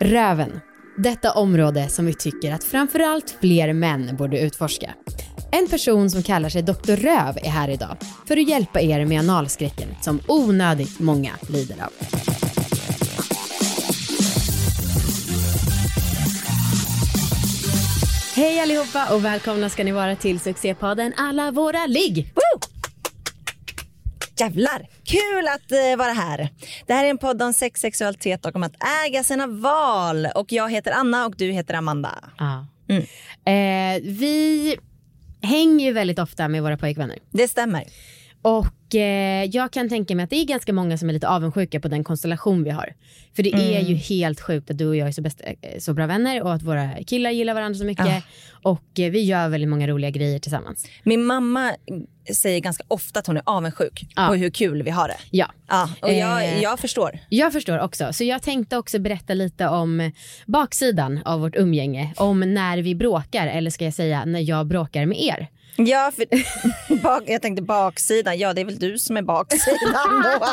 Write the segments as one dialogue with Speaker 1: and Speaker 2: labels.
Speaker 1: Röven. Detta område som vi tycker att framförallt fler män borde utforska. En person som kallar sig Dr. Röv är här idag för att hjälpa er med analskräcken som onödigt många lider av. Hej allihopa och välkomna ska ni vara till succépodden Alla våra ligg.
Speaker 2: Jävlar, kul att uh, vara här. Det här är en podd om sex, sexualitet och om att äga sina val. Och jag heter Anna och du heter Amanda.
Speaker 1: Ja. Mm. Eh, vi hänger ju väldigt ofta med våra pojkvänner.
Speaker 2: Det stämmer.
Speaker 1: Och eh, jag kan tänka mig att det är ganska många som är lite avundsjuka på den konstellation vi har. För det mm. är ju helt sjukt att du och jag är så, bäst, eh, så bra vänner och att våra killar gillar varandra så mycket. Ja. Och eh, vi gör väldigt många roliga grejer tillsammans.
Speaker 2: Min mamma säger ganska ofta att hon är avundsjuk ja. på hur kul vi har det.
Speaker 1: Ja.
Speaker 2: ja och jag, eh, jag förstår.
Speaker 1: Jag förstår också. Så jag tänkte också berätta lite om baksidan av vårt umgänge. Om när vi bråkar, eller ska jag säga när jag bråkar med er.
Speaker 2: Ja, för, bak, jag tänkte baksidan. Ja, det är väl du som är baksidan då.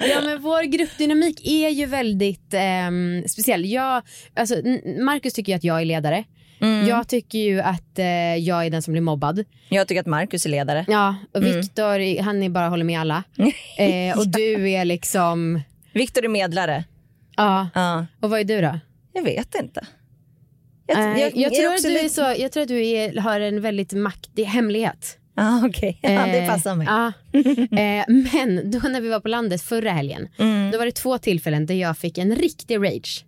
Speaker 1: ja, men vår gruppdynamik är ju väldigt eh, speciell. Jag, alltså, Marcus tycker ju att jag är ledare. Mm. Jag tycker ju att eh, jag är den som blir mobbad.
Speaker 2: Jag tycker att Marcus är ledare.
Speaker 1: Ja, och mm. Viktor mm. han är bara håller med alla. eh, och du är liksom...
Speaker 2: Viktor är medlare.
Speaker 1: Ja. ja. Och vad är du då?
Speaker 2: Jag vet inte.
Speaker 1: Jag, jag, jag, tror, att du är så, jag tror att du är, har en väldigt maktig hemlighet.
Speaker 2: Ah, Okej, okay. ja, det passar mig.
Speaker 1: Ah, eh, men då när vi var på landet förra helgen, mm. då var det två tillfällen där jag fick en riktig rage.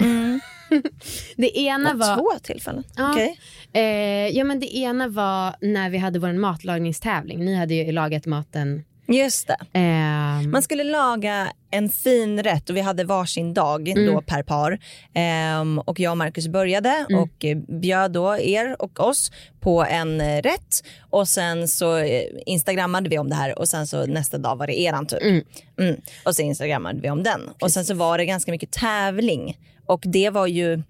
Speaker 1: Mm. det ena var...
Speaker 2: Två tillfällen? Ja, okay.
Speaker 1: eh, ja, men det ena var när vi hade vår matlagningstävling. Ni hade ju lagat maten
Speaker 2: Just det. Um... Man skulle laga en fin rätt och vi hade varsin dag mm. då per par. Um, och jag och Marcus började mm. och bjöd då er och oss på en rätt och sen så eh, instagrammade vi om det här och sen så nästa dag var det eran tur. Mm. mm. Och så instagrammade vi om den Precis. och sen så var det ganska mycket tävling och det var ju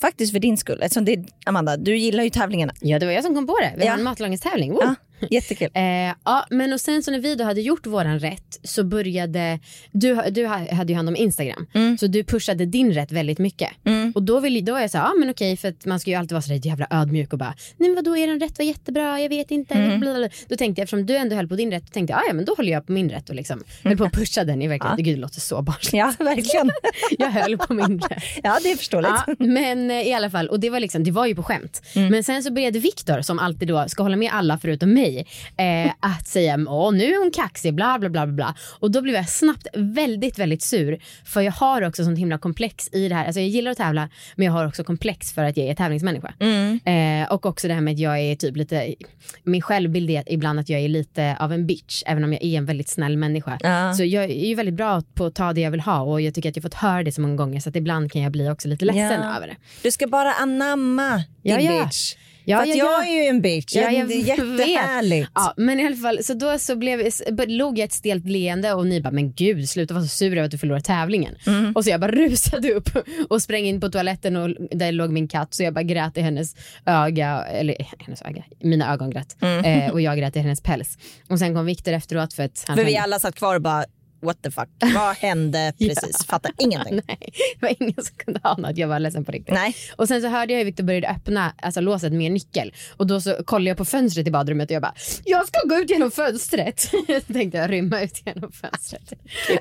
Speaker 2: faktiskt för din skull. Eftersom det, Amanda, du gillar ju tävlingarna.
Speaker 1: Ja, det var jag som kom på det. Vi ja. har en matlagningstävling.
Speaker 2: Ja. Jättekul.
Speaker 1: Eh, ja, men och sen så när vi då hade gjort våran rätt så började, du, du hade ju hand om Instagram, mm. så du pushade din rätt väldigt mycket. Mm. Och då, vill, då var jag så ja men okej för att man ska ju alltid vara så jävla ödmjuk och bara, nej men vadå er rätt var jättebra, jag vet inte. Mm. Då tänkte jag, eftersom du ändå höll på din rätt, då tänkte jag, ja men då håller jag på min rätt och liksom höll på att pusha den i verkligen. Ja. Gud det låter så barnsligt.
Speaker 2: Ja verkligen.
Speaker 1: jag höll på min rätt.
Speaker 2: Ja det är förståeligt.
Speaker 1: Ja, men eh, i alla fall, och det var liksom, det var ju på skämt. Mm. Men sen så började Viktor, som alltid då ska hålla med alla förutom mig, eh, att säga åh nu är hon kaxig bla bla bla bla. Och då blev jag snabbt väldigt väldigt sur för jag har också sånt himla komplex i det här. Alltså jag gillar att tävla men jag har också komplex för att jag är tävlingsmänniska. Mm. Eh, och också det här med att jag är typ lite, min självbild är ibland att jag är lite av en bitch även om jag är en väldigt snäll människa. Ja. Så jag är ju väldigt bra på att ta det jag vill ha och jag tycker att jag fått höra det så många gånger så att ibland kan jag bli också lite ledsen ja. över det.
Speaker 2: Du ska bara anamma din ja. bitch. Ja, För ja, jag ja. är ju en bitch. Ja, jag det är jättehärligt.
Speaker 1: Ja, men i alla fall, så då så blev, log jag ett stelt leende och ni bara, men gud sluta vara så sur över att du förlorar tävlingen. Mm. Och så jag bara rusade upp och sprang in på toaletten och där låg min katt så jag bara grät i hennes öga, eller hennes öga, mina ögon grät. Mm. Eh, och jag grät i hennes päls. Och sen kom Viktor efteråt för att
Speaker 2: han För vi alla satt kvar och bara what the fuck, vad hände precis? ja. Fattar ingenting.
Speaker 1: Nej, det var ingen som kunde ana att jag var ledsen på riktigt.
Speaker 2: Nej.
Speaker 1: Och sen så hörde jag hur Victor började öppna alltså, låset med en nyckel och då så kollade jag på fönstret i badrummet och jag bara, jag ska gå ut genom fönstret. så tänkte jag rymma ut genom fönstret.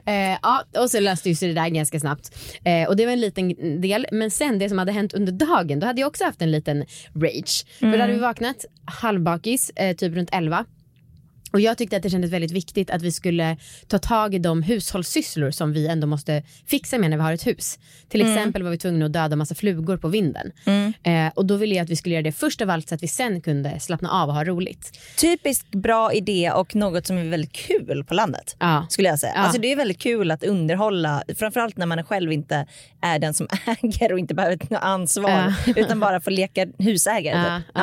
Speaker 1: eh, ja, och så löste sig det där ganska snabbt. Eh, och det var en liten del, men sen det som hade hänt under dagen, då hade jag också haft en liten rage. Mm. För då hade vi vaknat halvbakis, eh, typ runt 11 och jag tyckte att det kändes väldigt viktigt att vi skulle ta tag i de hushållssysslor som vi ändå måste fixa med när vi har ett hus. Till mm. exempel var vi tvungna att döda massa flugor på vinden. Mm. Eh, och då ville jag att vi skulle göra det först av allt så att vi sen kunde slappna av och ha roligt.
Speaker 2: Typiskt bra idé och något som är väldigt kul på landet. Ja. Skulle jag säga. Ja. Alltså det är väldigt kul att underhålla, framförallt när man själv inte är den som äger och inte behöver ta ansvar ja. utan bara får leka husägare. Typ.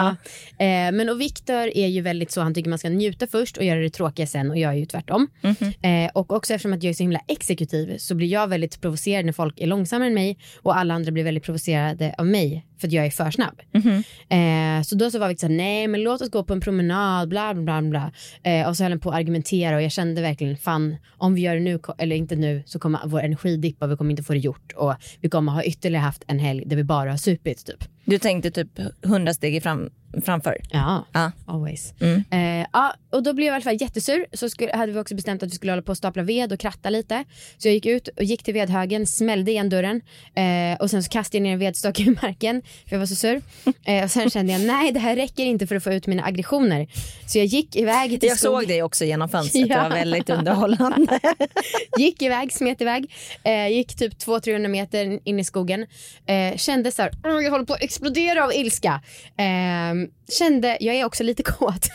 Speaker 1: Eh, men och Viktor är ju väldigt så, han tycker man ska njuta först först och göra det tråkiga sen och jag är ju tvärtom. Mm -hmm. eh, och också eftersom att jag är så himla exekutiv så blir jag väldigt provocerad när folk är långsammare än mig och alla andra blir väldigt provocerade av mig för att jag är för snabb.
Speaker 2: Mhm.
Speaker 1: Eh, så då så var vi så här, nej men låt oss gå på en promenad, bla bla bla. Eh, och så höll han på att argumentera och jag kände verkligen, fan om vi gör det nu, eller inte nu, så kommer vår energi dippa vi kommer inte få det gjort. Och vi kommer ha ytterligare haft en helg där vi bara har supit typ.
Speaker 2: Du tänkte typ hundra steg fram, framför.
Speaker 1: Ja,
Speaker 2: Ja.
Speaker 1: always.
Speaker 2: Mm.
Speaker 1: Eh, ja, och då blev jag i alla fall jättesur. Så skulle, hade vi också bestämt att vi skulle hålla på och stapla ved och kratta lite. Så jag gick ut och gick till vedhögen, smällde igen dörren eh, och sen så kastade jag ner en vedstock i marken för jag var så sur. Eh, och sen kände jag nej det här räcker inte för att få ut mina aggressioner. Så jag gick iväg till
Speaker 2: Jag
Speaker 1: skogen.
Speaker 2: såg dig också genom fönstret,
Speaker 1: Ja.
Speaker 2: det var väldigt underhållande.
Speaker 1: gick iväg, smet iväg, eh, gick typ 200-300 meter in i skogen. Eh, kände så här, "Åh, jag håller på att explodera av ilska. Eh, kände, jag är också lite kåt.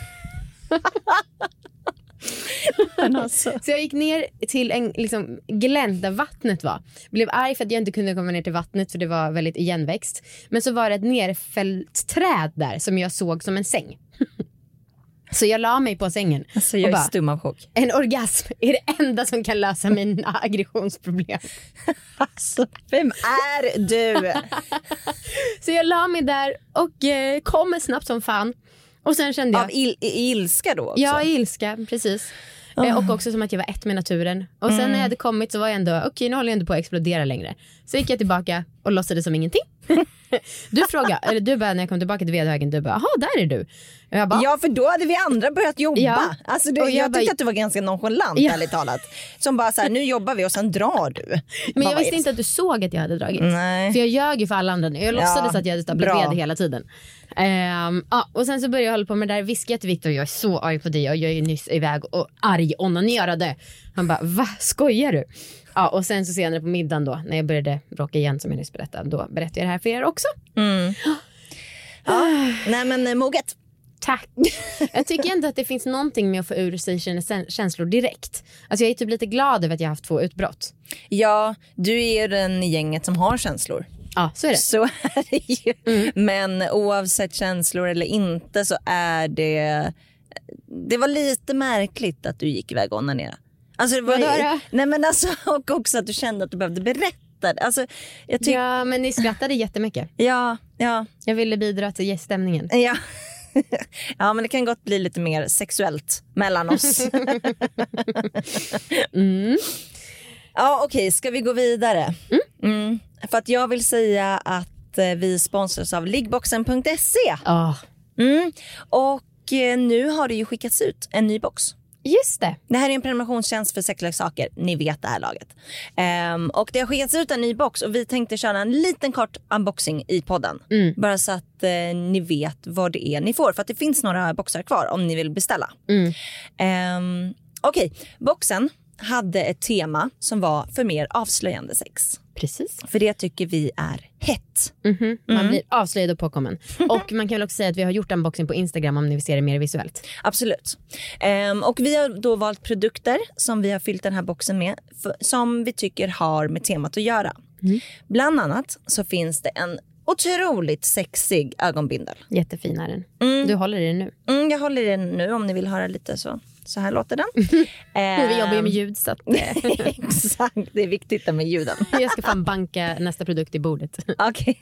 Speaker 2: Men alltså.
Speaker 1: Så jag gick ner till en liksom, glänt där vattnet var. Blev arg för att jag inte kunde komma ner till vattnet för det var väldigt igenväxt. Men så var det ett nerfällt träd där som jag såg som en säng. Så jag la mig på sängen.
Speaker 2: Alltså, jag
Speaker 1: och
Speaker 2: är
Speaker 1: bara,
Speaker 2: stum av chock.
Speaker 1: en orgasm är det enda som kan lösa mina aggressionsproblem.
Speaker 2: Alltså, vem är du?
Speaker 1: Så jag la mig där och eh, kommer snabbt som fan. Och sen kände jag...
Speaker 2: Av il ilska då också?
Speaker 1: Ja, ilska, precis. Eh, och också som att jag var ett med naturen. Och sen när jag hade kommit så var jag ändå, okej nu håller jag inte på att explodera längre. Så gick jag tillbaka och låtsades som ingenting. du frågade, eller du bara när jag kom tillbaka till vedhögen, du bara, jaha där är du. Och jag bara,
Speaker 2: Ja för då hade vi andra börjat jobba.
Speaker 1: Ja.
Speaker 2: Alltså, det,
Speaker 1: Och
Speaker 2: jag,
Speaker 1: jag bara-
Speaker 2: tyckte att du var ganska nonchalant
Speaker 1: Ja.
Speaker 2: ärligt talat. Som bara så här, nu jobbar vi och sen drar du.
Speaker 1: men
Speaker 2: Bara,
Speaker 1: jag visste inte att du såg att jag hade dragit.
Speaker 2: Nej.
Speaker 1: För jag ljög ju för alla andra nu. Jag låtsades att jag hade staplat ved hela tiden. Ehm, ja, och sen så började jag hålla på med det där, viskade till Viktor, jag är så arg på dig och jag är ju nyss iväg och arg onanerade. Han bara, va skojar du? Ja, och sen så senare på middagen då, när jag började bråka igen som jag nyss berättade, då berättade jag det här för er också.
Speaker 2: Ja. Nej men eh, moget.
Speaker 1: Tack. Jag tycker ändå att det finns någonting med att få ur sig sina känslor direkt. Alltså jag är typ lite glad över att jag har haft två utbrott.
Speaker 2: Ja, du är ju den i gänget som har känslor.
Speaker 1: Ja, så är det.
Speaker 2: Så är det ju. Men oavsett känslor eller inte så är det... Det var lite märkligt att du gick iväg och onanerade. Alltså det var,
Speaker 1: Vadå då?
Speaker 2: Nej men alltså och också att du kände att du behövde berätta. Alltså, jag. Ja.
Speaker 1: Men ni skrattade jättemycket.
Speaker 2: ja, ja,
Speaker 1: Jag ville bidra till stämningen.
Speaker 2: ja. Ja men det kan gott bli lite mer sexuellt mellan oss.
Speaker 1: Mm.
Speaker 2: Ja okej, ska vi gå vidare? Mm. För att jag vill säga att eh, vi sponsras av liggboxen.se.
Speaker 1: Ja,
Speaker 2: Mm. Och eh, nu har det ju skickats ut en ny box.
Speaker 1: Just det.
Speaker 2: Det här är en prenumerationstjänst för sexleksaker. Ni vet det här laget. Ehm, och det har skickats ut en ny box och vi tänkte köra en liten kort unboxing i podden.
Speaker 1: Mm.
Speaker 2: Bara så att eh, ni vet vad det är ni får. För att det finns några boxar kvar om ni vill beställa.
Speaker 1: Mm.
Speaker 2: Um, Okej, boxen hade ett tema som var för mer avslöjande sex.
Speaker 1: Precis.
Speaker 2: För det tycker vi är hett.
Speaker 1: Mhm. Man blir avslöjad och påkommen. Och man kan väl också säga att vi har gjort unboxing på Instagram om ni vill se det mer visuellt.
Speaker 2: Absolut. Ehm, och vi har då valt produkter som vi har fyllt den här boxen med för, som vi tycker har med temat att göra. Bland annat så finns det en otroligt sexig ögonbindel.
Speaker 1: Jättefin är den. Du håller i den nu.
Speaker 2: Mm, jag håller i den nu om ni vill höra lite så. Så här låter den.
Speaker 1: Vi jobbar ju
Speaker 2: Ehm,
Speaker 1: med ljud så att, eh,
Speaker 2: Exakt, det är viktigt med ljuden.
Speaker 1: jag ska fan banka nästa produkt i bordet.
Speaker 2: Okej.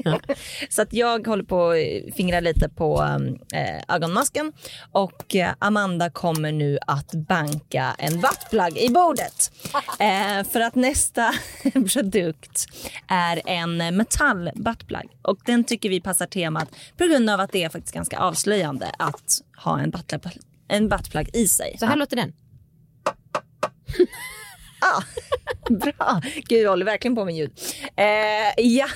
Speaker 2: Så att jag håller på att fingra lite på äh, ögonmasken och eh, Amanda kommer nu att banka en buttplug i bordet. Eh, för att nästa produkt är en metall buttplug och den tycker vi passar temat på grund av att det är faktiskt ganska avslöjande att ha en buttplug, en buttplug i sig.
Speaker 1: Så här låter den.
Speaker 2: Ah, bra. Gud, jag håller verkligen på med ljud. Eh, ja.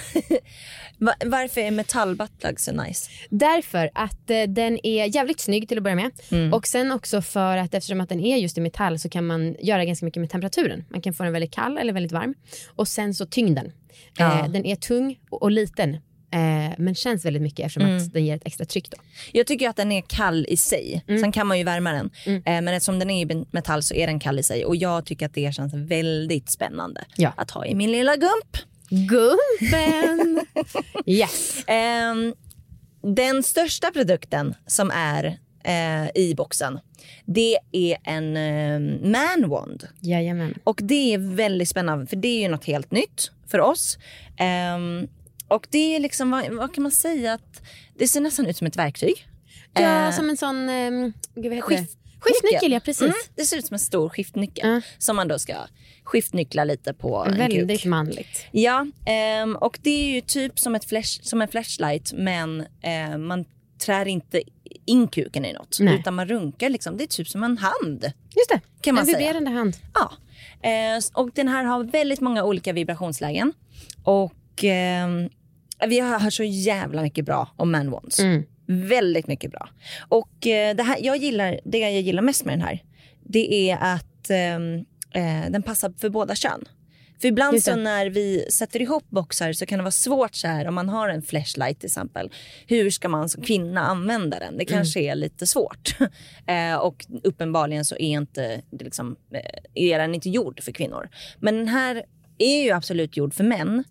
Speaker 2: Va- Varför är metallbuttplug så nice?
Speaker 1: Därför att eh, den är jävligt snygg till att börja med. Och sen också för att eftersom att den är just i metall så kan man göra ganska mycket med temperaturen. Man kan få den väldigt kall eller väldigt varm. Och sen så tyngden.
Speaker 2: Ja.
Speaker 1: Eh, den är tung och, och liten. Eh, men känns väldigt mycket eftersom att den ger ett extra tryck. Då.
Speaker 2: Jag tycker att den är kall i sig. Sen kan man ju värma den. Eh, men eftersom den är i metall så är den kall i sig. Och jag tycker att det känns väldigt spännande
Speaker 1: Ja.
Speaker 2: att ha i min lilla gump.
Speaker 1: Gumpen! yes.
Speaker 2: Ehm, den största produkten som är eh, i boxen det är en eh, man wand.
Speaker 1: Jajamän.
Speaker 2: Och det är väldigt spännande för det är ju något helt nytt för oss. Ehm, och det är liksom, vad, vad, kan man säga, att det ser nästan ut som ett verktyg.
Speaker 1: Ja, eh, som en sån, um, gud vad heter skift, Skiftnyckel, ja precis. Mm,
Speaker 2: det ser ut som en stor skiftnyckel mm. som man då ska skiftnyckla lite på en
Speaker 1: Väldigt
Speaker 2: kuk.
Speaker 1: manligt.
Speaker 2: Ja, um, och det är ju typ som, ett flash, som en flashlight men uh, man trär inte in kuken i något Nej. utan man runkar liksom. Det är typ som en hand.
Speaker 1: Just det, kan man en vibrerande hand.
Speaker 2: Ja, uh, och den här har väldigt många olika vibrationslägen och uh, vi har hört så jävla mycket bra om man wands. Mm. Väldigt mycket bra. Och eh, det, här, jag gillar, det jag gillar mest med den här, det är att ehm, eh, den passar för båda kön. För ibland så när vi sätter ihop boxar så kan det vara svårt så här om man har en flashlight till exempel. Hur ska man som kvinna använda den? Det kanske mm. är lite svårt. eh, och uppenbarligen så är, inte, liksom, eh, är den inte gjord för kvinnor. Men den här är ju absolut gjord för män.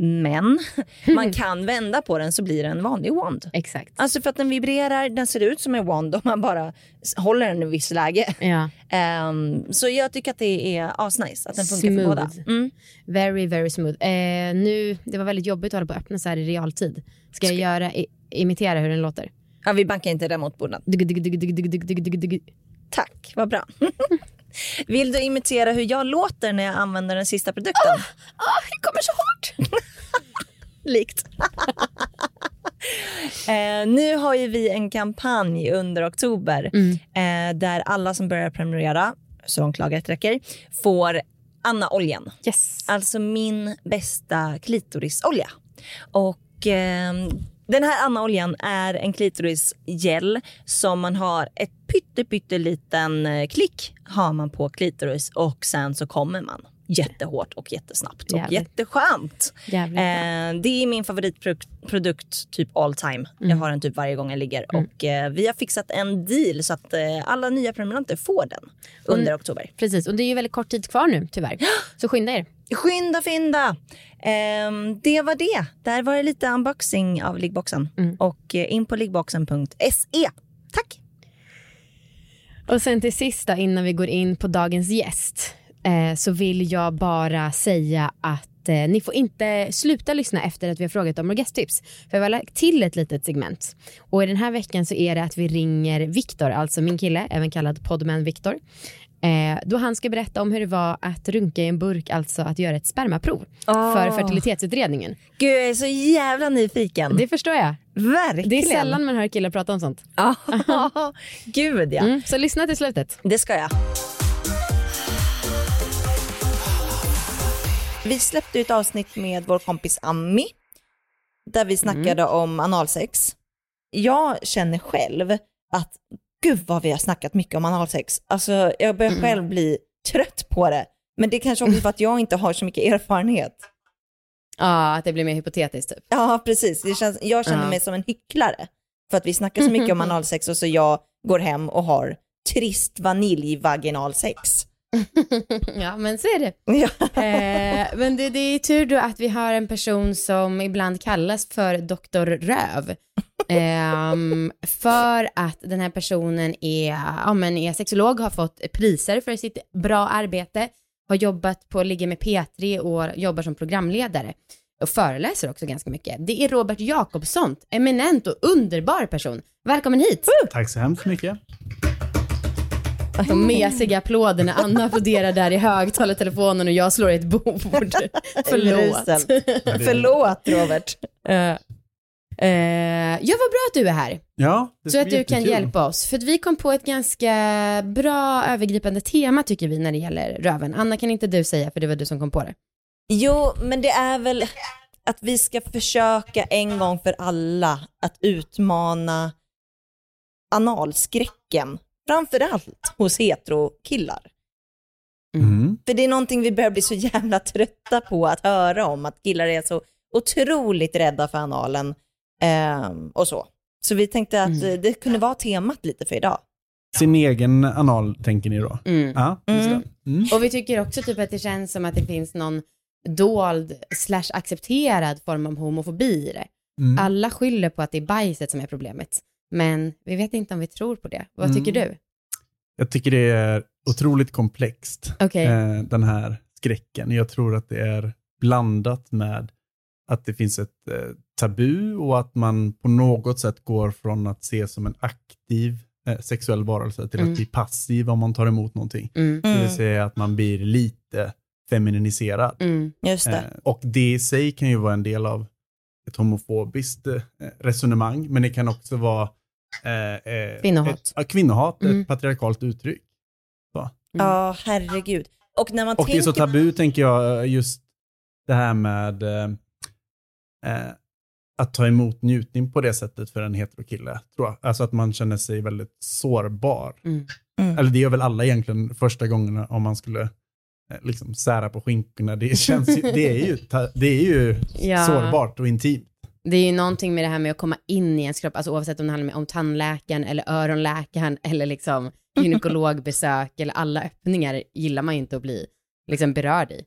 Speaker 2: Men man kan vända på den så blir det en vanlig wand.
Speaker 1: Exakt.
Speaker 2: Alltså för att den vibrerar, den ser ut som en wand om man bara håller den i ett visst läge.
Speaker 1: Ja.
Speaker 2: Um, så jag tycker att det är asnice att den funkar smooth. för båda. Mm.
Speaker 1: Very, very smooth. Eh, nu, det var väldigt jobbigt att hålla på att öppna så här i realtid. Ska jag göra, imitera hur den låter?
Speaker 2: Ja, vi bankar inte den mot bordet. Tack, vad bra. Vill du imitera hur jag låter när jag använder den sista produkten? Oh,
Speaker 1: oh, det kommer så hårt!
Speaker 2: Likt. eh, nu har ju vi en kampanj under oktober mm. eh, där alla som börjar prenumerera, så långt lagret räcker, får Anna-oljan.
Speaker 1: Yes.
Speaker 2: Alltså min bästa klitorisolja. Och eh, den här Anna-oljan är en klitorisgel som man har ett pytteliten eh, klick har man på klitoris och sen så kommer man jättehårt och jättesnabbt och Jävligt. jätteskönt. Eh, det är min favoritprodukt typ all time. Mm. Jag har den typ varje gång jag ligger mm. och eh, vi har fixat en deal så att eh, alla nya prenumeranter får den under och, oktober.
Speaker 1: Precis och det är ju väldigt kort tid kvar nu tyvärr. Så skynda er.
Speaker 2: Skynda fynda! Um, det var det. Där var det lite unboxing av liggboxen. Mm. Och uh, in på liggboxen.se. Tack!
Speaker 1: Och sen till sista innan vi går in på dagens gäst eh, så vill jag bara säga att eh, ni får inte sluta lyssna efter att vi har frågat om orgasmtips. För jag har lagt till ett litet segment. Och i den här veckan så är det att vi ringer Viktor, alltså min kille, även kallad Podman Viktor. Eh, då han ska berätta om hur det var att runka i en burk, alltså att göra ett spermaprov oh. för fertilitetsutredningen.
Speaker 2: Gud, jag är så jävla nyfiken.
Speaker 1: Det förstår jag.
Speaker 2: Verkligen.
Speaker 1: Det är sällan man hör killar prata om sånt.
Speaker 2: Oh. Gud ja. Mm,
Speaker 1: så lyssna till slutet.
Speaker 2: Det ska jag. Vi släppte ett avsnitt med vår kompis Ami där vi snackade mm. om analsex. Jag känner själv att gud vad vi har snackat mycket om analsex. Alltså jag börjar mm. själv bli trött på det. Men det kanske också för att jag inte har så mycket erfarenhet.
Speaker 1: Ja, att det blir mer hypotetiskt typ.
Speaker 2: Ja, precis. Det känns, jag känner ja. mig som en hycklare. För att vi snackar så mycket om analsex och så jag går hem och har trist vaniljvaginalsex.
Speaker 1: ja, men så är det. Ja. Eh, men det, det är tur då att vi har en person som ibland kallas för doktor Röv. Eh, för att den här personen är, ja, men är sexolog, har fått priser för sitt bra arbete, har jobbat på Ligga med P3 och jobbar som programledare och föreläser också ganska mycket. Det är Robert Jakobsson, eminent och underbar person. Välkommen hit!
Speaker 3: Tack så hemskt mycket.
Speaker 1: De mesiga applåderna. Anna applåderar där i högtalartelefonen och jag slår i ett bord. Förlåt.
Speaker 2: Förlåt Robert. Uh,
Speaker 1: uh, ja, vad bra att du är här.
Speaker 3: Ja,
Speaker 1: Så att du kan hjälpa oss. För att vi kom på ett ganska bra övergripande tema tycker vi när det gäller röven. Anna, kan inte du säga, för det var du som kom på det.
Speaker 2: Jo, men det är väl att vi ska försöka en gång för alla att utmana analskräcken Framförallt hos heterokillar. Mm. För det är någonting vi börjar bli så jävla trötta på att höra om, att killar är så otroligt rädda för analen eh, och så. Så vi tänkte att mm. det kunde vara temat lite för idag.
Speaker 3: Sin egen anal tänker ni då?
Speaker 1: Mm. Ja, mm. mm. Och vi tycker också typ att det känns som att det finns någon dold slash accepterad form av homofobi i det. Mm. Alla skyller på att det är bajset som är problemet. Men vi vet inte om vi tror på det. Vad tycker mm. du?
Speaker 3: Jag tycker det är otroligt komplext,
Speaker 1: okay.
Speaker 3: eh, den här skräcken. Jag tror att det är blandat med att det finns ett eh, tabu och att man på något sätt går från att se som en aktiv eh, sexuell varelse till
Speaker 1: Mm.
Speaker 3: att bli passiv om man tar emot någonting.
Speaker 1: Mm.
Speaker 3: Det vill
Speaker 2: Mm,
Speaker 3: säga att man blir lite femininiserad.
Speaker 1: Mm.
Speaker 2: just det.
Speaker 3: Eh, och det i sig kan ju vara en del av ett homofobiskt eh, resonemang, men det kan också vara eh, eh,
Speaker 1: Kvinnohat.
Speaker 3: Ett, ja, kvinnohat,
Speaker 1: Mm.
Speaker 3: ett patriarkalt uttryck.
Speaker 2: Ja, herregud. Och när man
Speaker 3: Och det är
Speaker 2: tänker...
Speaker 3: så tabu, tänker jag, just det här med eh, eh, att ta emot njutning på det sättet för en heterokille. Tror jag. Alltså att man känner sig väldigt sårbar.
Speaker 1: Mm.
Speaker 2: Mm.
Speaker 3: Eller det gör väl alla egentligen första gångerna om man skulle liksom sära på skinkorna. Det, känns ju, det är ju, det är ju
Speaker 1: Ja.
Speaker 3: sårbart och intimt.
Speaker 1: Det är ju någonting med det här med att komma in i ens kropp, alltså oavsett om det handlar om tandläkaren eller öronläkaren eller liksom gynekologbesök eller alla öppningar gillar man ju inte att bli liksom berörd i.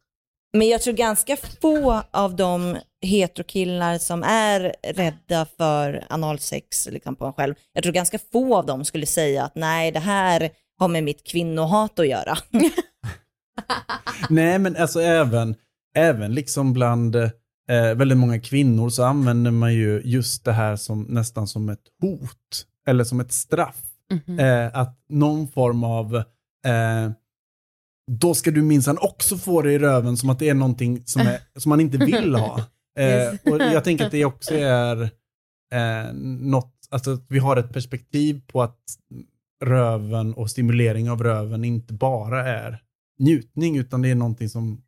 Speaker 2: Men jag tror ganska få av de heterokillar som är rädda för analsex liksom på en själv, jag tror ganska få av dem skulle säga att nej, det här har med mitt kvinnohat att göra.
Speaker 3: Nej, men alltså även, även liksom bland eh, väldigt många kvinnor så använder man ju just det här som nästan som ett hot eller som ett straff.
Speaker 1: Mhm.
Speaker 3: Eh, att någon form av eh, då ska du minsann också få det i röven som att det är någonting som, är, som man inte vill ha. Eh,
Speaker 1: Yes.
Speaker 3: och jag tänker att det också är eh, något, alltså att vi har ett perspektiv på att röven och stimulering av röven inte bara är njutning, utan det är någonting som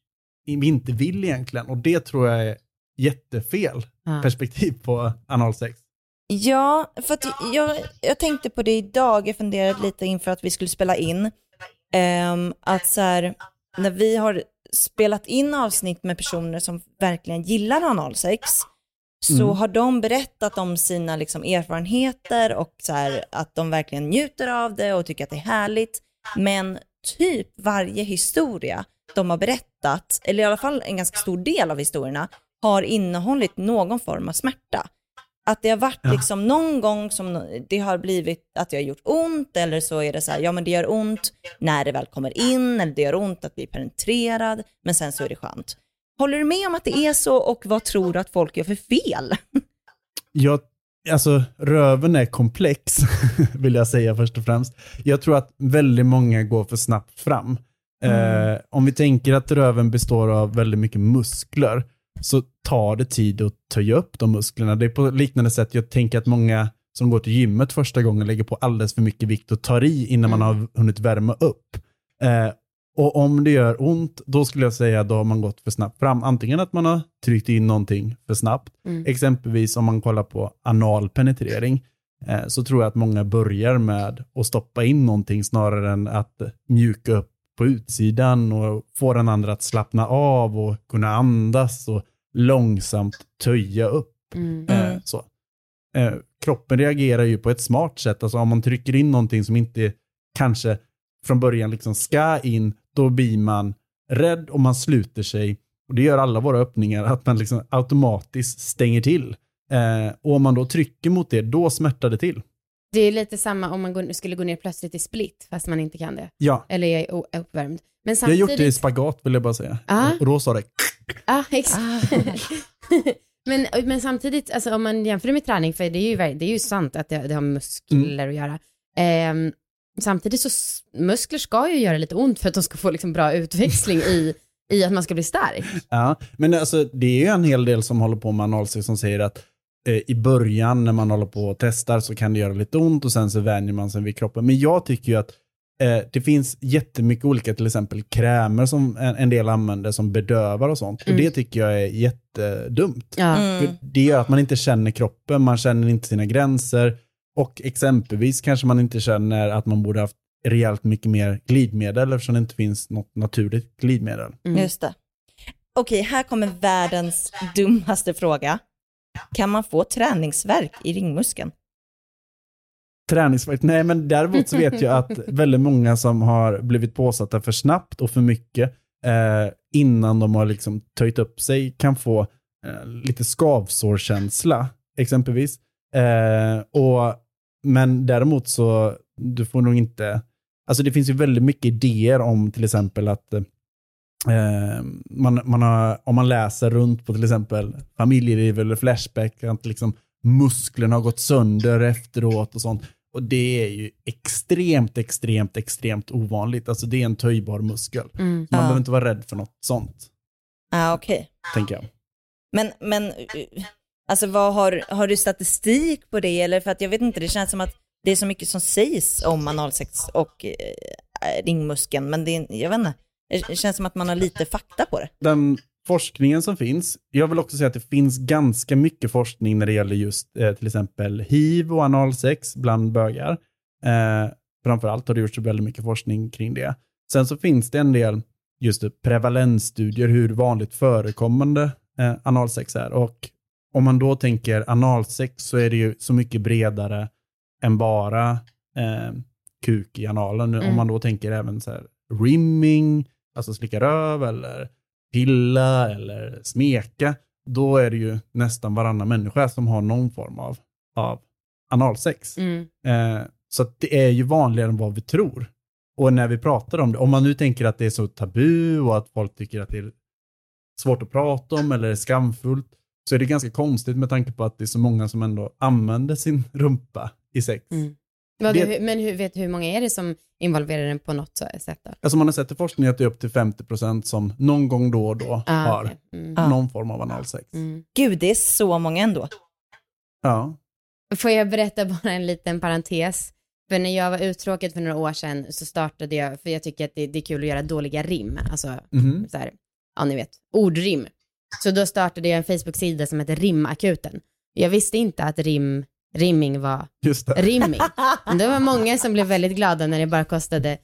Speaker 3: vi inte vill egentligen. Och det tror jag är jättefel
Speaker 1: Ja.
Speaker 3: perspektiv på analsex.
Speaker 2: Ja, för att jag, jag tänkte på det idag, jag funderade lite inför att vi skulle spela in, ehm, att så här, när vi har spelat in avsnitt med personer som verkligen gillar analsex, så
Speaker 3: Mm.
Speaker 2: har de berättat om sina liksom, erfarenheter och så här, att de verkligen njuter av det och tycker att det är härligt. Men typ varje historia de har berättat, eller i alla fall en ganska stor del av historierna, har innehållit någon form av smärta. Att det har varit
Speaker 3: Ja.
Speaker 2: liksom någon gång som det har blivit att det har gjort ont eller så är det så här, ja men det gör ont när det väl kommer in eller det gör ont att bli penetrerad men sen så är det skönt. Håller du med om att det är så och vad tror du att folk gör för fel?
Speaker 3: Jag, alltså, röven är komplex, vill jag säga först och främst. Jag tror att väldigt många går för snabbt fram. Eh, om vi tänker att röven består av väldigt mycket muskler, så tar det tid att töja upp de musklerna. Det är på liknande sätt, jag tänker att många som går till gymmet första gången lägger på alldeles för mycket vikt och tar i innan man har hunnit värma upp. Eh, och om det gör ont, då skulle jag säga då har man gått för snabbt fram. Antingen att man har tryckt in någonting för snabbt,
Speaker 1: Mm.
Speaker 3: exempelvis om man kollar på anal penetrering, eh, så tror jag att många börjar med att stoppa in någonting snarare än att mjuka upp på utsidan och få den andra att slappna av och kunna andas och långsamt töja upp.
Speaker 1: Mm.
Speaker 3: Eh, så. Eh, kroppen reagerar ju på ett smart sätt. Alltså om man trycker in någonting som inte kanske från början liksom ska in, då blir man rädd och man sluter sig. Och det gör alla våra öppningar, att man liksom automatiskt stänger till. Eh, och om man då trycker mot det, då smärtar det till.
Speaker 1: Det är lite samma om man går, skulle gå ner plötsligt i split fast man inte kan det.
Speaker 3: Ja,
Speaker 1: Eller är uppvärmd. Men
Speaker 3: jag har gjort det i
Speaker 1: samtidigt...
Speaker 3: spagat vill jag bara säga.
Speaker 1: Ah.
Speaker 3: Och då sa det
Speaker 1: Ja, exakt. men, men samtidigt, alltså, om man jämför det med träning, för det är ju, det är ju sant att det, det har muskler att göra. Ehm, samtidigt så, muskler ska ju göra lite ont för att de ska få liksom bra utväxling i, i att man ska bli stark.
Speaker 3: Ja, men alltså, det är ju en hel del som håller på med analsex som säger att eh, i början när man håller på och testar så kan det göra lite ont och sen så vänjer man sig vid kroppen. Men jag tycker ju att eh, det finns jättemycket olika, till exempel krämer som en, en del använder som bedövar och sånt.
Speaker 1: Mm.
Speaker 3: Och det tycker jag är jättedumt.
Speaker 1: Ja.
Speaker 2: Mm.
Speaker 3: För det gör att man inte känner kroppen, man känner inte sina gränser och exempelvis kanske man inte känner att man borde haft rejält mycket mer glidmedel eftersom det inte finns något naturligt glidmedel.
Speaker 1: Mm.
Speaker 2: Just det. Okej, här kommer världens dummaste fråga. Kan man få träningsverk i ringmuskeln?
Speaker 3: Träningsvärk? Nej, men däremot så vet jag att väldigt många som har blivit påsatta för snabbt och för mycket eh, innan de har liksom töjt upp sig kan få eh, lite skavsårkänsla exempelvis. Eh, och, men däremot så, du får nog inte, alltså det finns ju väldigt mycket idéer om till exempel att eh, eh, man, man har, om man läser runt på till exempel familjeliv eller Flashback, att liksom musklerna har gått sönder efteråt och sånt. Och det är ju extremt, extremt, extremt ovanligt. Alltså det är en töjbar muskel.
Speaker 1: Mm.
Speaker 3: Man
Speaker 2: Ja.
Speaker 3: behöver inte vara rädd för något sånt,
Speaker 2: Ah, okej.
Speaker 3: tänker jag.
Speaker 2: Men, men alltså vad har, har du statistik på det? Eller för att jag vet inte, det känns som att det är så mycket som sägs om analsex och eh, ringmuskeln, men det är, jag vet inte, det känns som att man har lite fakta på det.
Speaker 3: Den forskningen som finns, jag vill också säga att det finns ganska mycket forskning när det gäller just eh, till exempel hiv och analsex bland bögar. Eh, framförallt har det gjorts väldigt mycket forskning kring det. Sen så finns det en del just det, prevalensstudier hur vanligt förekommande eh, analsex är. Och om man då tänker analsex så är det ju så mycket bredare än bara eh, kuk i analen.
Speaker 1: Mm.
Speaker 3: Om man då tänker även så här rimming, alltså slicka röv eller pilla eller smeka, då är det ju nästan varannan människa som har någon form av, av analsex.
Speaker 1: Mm.
Speaker 3: Eh, så det är ju vanligare än vad vi tror. Och när vi pratar om det, om man nu tänker att det är så tabu och att folk tycker att det är svårt att prata om eller skamfullt, så är det ganska konstigt med tanke på att det är så många som ändå använder sin rumpa i sex.
Speaker 1: Mm. Vad,
Speaker 3: Det-
Speaker 1: Men hur, vet, hur många är det som involverar den på något så- sätt? Då?
Speaker 3: Alltså man har sett i forskning att det är upp till 50% som någon gång då och då
Speaker 1: Ah,
Speaker 3: har
Speaker 1: okej. mm.
Speaker 2: Ah.
Speaker 3: någon form av analsex.
Speaker 1: Mm.
Speaker 2: Gud, det är så många ändå.
Speaker 3: Ja.
Speaker 1: Får jag berätta bara en liten parentes? För när jag var uttråkad för några år sedan så startade jag, för jag tycker att det, det är kul att göra dåliga rim, alltså
Speaker 3: Mhm.
Speaker 1: så här, ja ni vet, ordrim. Så då startade jag en Facebook-sida som heter Rimakuten. Jag visste inte att rim, rimming var
Speaker 3: Just det.
Speaker 1: rimming. Men det var många som blev väldigt glada när det bara kostade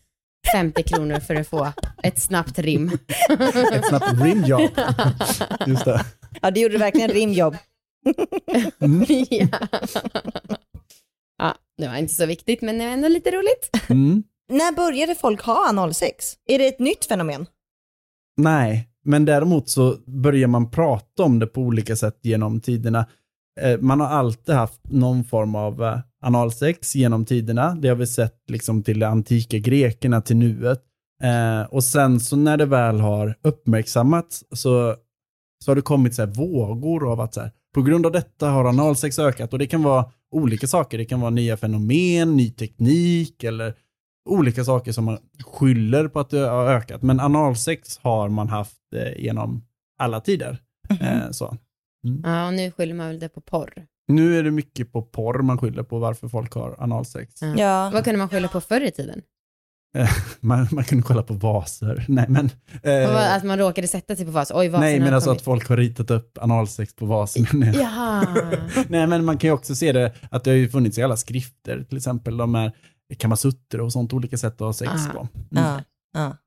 Speaker 1: 50 kronor för att få ett snabbt rim.
Speaker 3: Ett snabbt rimjobb. Just det.
Speaker 2: Ja, det gjorde verkligen rimjobb.
Speaker 3: Mm.
Speaker 1: ja. ja, det var inte så viktigt men det var ändå lite roligt.
Speaker 3: Mm.
Speaker 2: När började folk ha analsex? Är det ett nytt fenomen?
Speaker 3: Nej, men däremot så börjar man prata om det på olika sätt genom tiderna. Eh, Man har alltid haft någon form av eh, analsex genom tiderna. Det har vi sett liksom till antika grekerna till nuet. Eh, och sen så när det väl har uppmärksammats så, så har det kommit så här vågor av att så här, på grund av detta har analsex ökat och det kan vara olika saker. Det kan vara nya fenomen, ny teknik eller olika saker som man skyller på att det har ökat. Men analsex har man haft eh, genom alla tider. Eh, så.
Speaker 1: Ja, och nu skyller man väl det på porr.
Speaker 3: Nu är det mycket på porr man skyller på varför folk har analsex.
Speaker 1: Ja.
Speaker 2: Ja.
Speaker 1: Vad kunde man skylla på förr i tiden?
Speaker 3: Man, man kunde kolla på vaser. Nej, men, eh,
Speaker 1: Att man råkade sätta sig på vas. Oj, vasen
Speaker 3: nej, men alltså att folk har ritat upp analsex på vasen.
Speaker 1: Jaha.
Speaker 3: nej, men man kan ju också se det att det har ju funnits i alla skrifter, till exempel de här kamasutter och sånt, olika sätt att ha sex
Speaker 1: Ah.
Speaker 3: på. Mm.
Speaker 2: Ja, ja.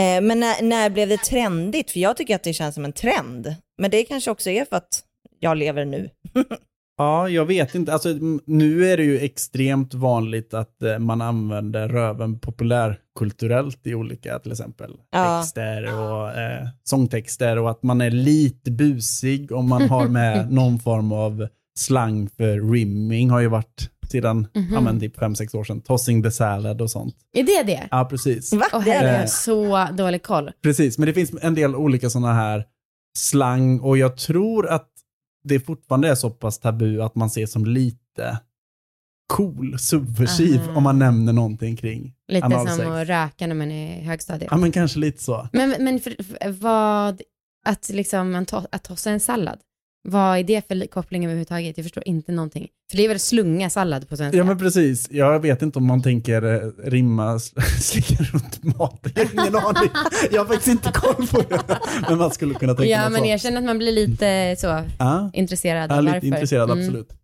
Speaker 2: Eh, men när, när blev det trendigt? För jag tycker att det känns som en trend. Men det kanske också är för att jag lever nu.
Speaker 3: Ja, jag vet inte. Alltså, nu är det ju extremt vanligt att eh, man använder röven populärkulturellt i olika, till exempel,
Speaker 2: Ja.
Speaker 3: texter och eh, sångtexter och att man är lite busig om man har med någon form av slang för rimming har ju varit sedan,
Speaker 1: Mhm.
Speaker 3: ja men typ fem sex år sedan, tossing the salad och sånt.
Speaker 1: Är det det?
Speaker 3: Ja, precis.
Speaker 2: Va?
Speaker 1: Åh
Speaker 2: Det är
Speaker 1: så dålig koll.
Speaker 3: Precis, men det finns en del olika sådana här slang och jag tror att det fortfarande är så pass tabu att man ser som lite cool, subversiv
Speaker 1: Aha.
Speaker 3: om man nämner någonting kring
Speaker 1: Lite
Speaker 3: analsex.
Speaker 1: som att röka när man är i högstadiet.
Speaker 3: Ja, men kanske lite så.
Speaker 1: Men, men för, för, vad, att liksom att tossa en sallad, vad är det för li- koppling överhuvudtaget? Jag förstår inte någonting. För det är väl slunga sallad på svenska?
Speaker 3: Ja, men precis. Jag vet inte om man tänker eh, rimma, sl- slicka runt maten. Jag har ingen aning. Jag har faktiskt inte koll på det. Men man skulle kunna tänka
Speaker 1: Ja,
Speaker 3: något
Speaker 1: men
Speaker 3: sånt.
Speaker 1: jag känner att man blir lite så
Speaker 3: Ja,
Speaker 1: intresserad
Speaker 3: ja,
Speaker 1: av
Speaker 3: lite
Speaker 1: varför.
Speaker 3: intresserad,
Speaker 1: Mm.
Speaker 3: absolut.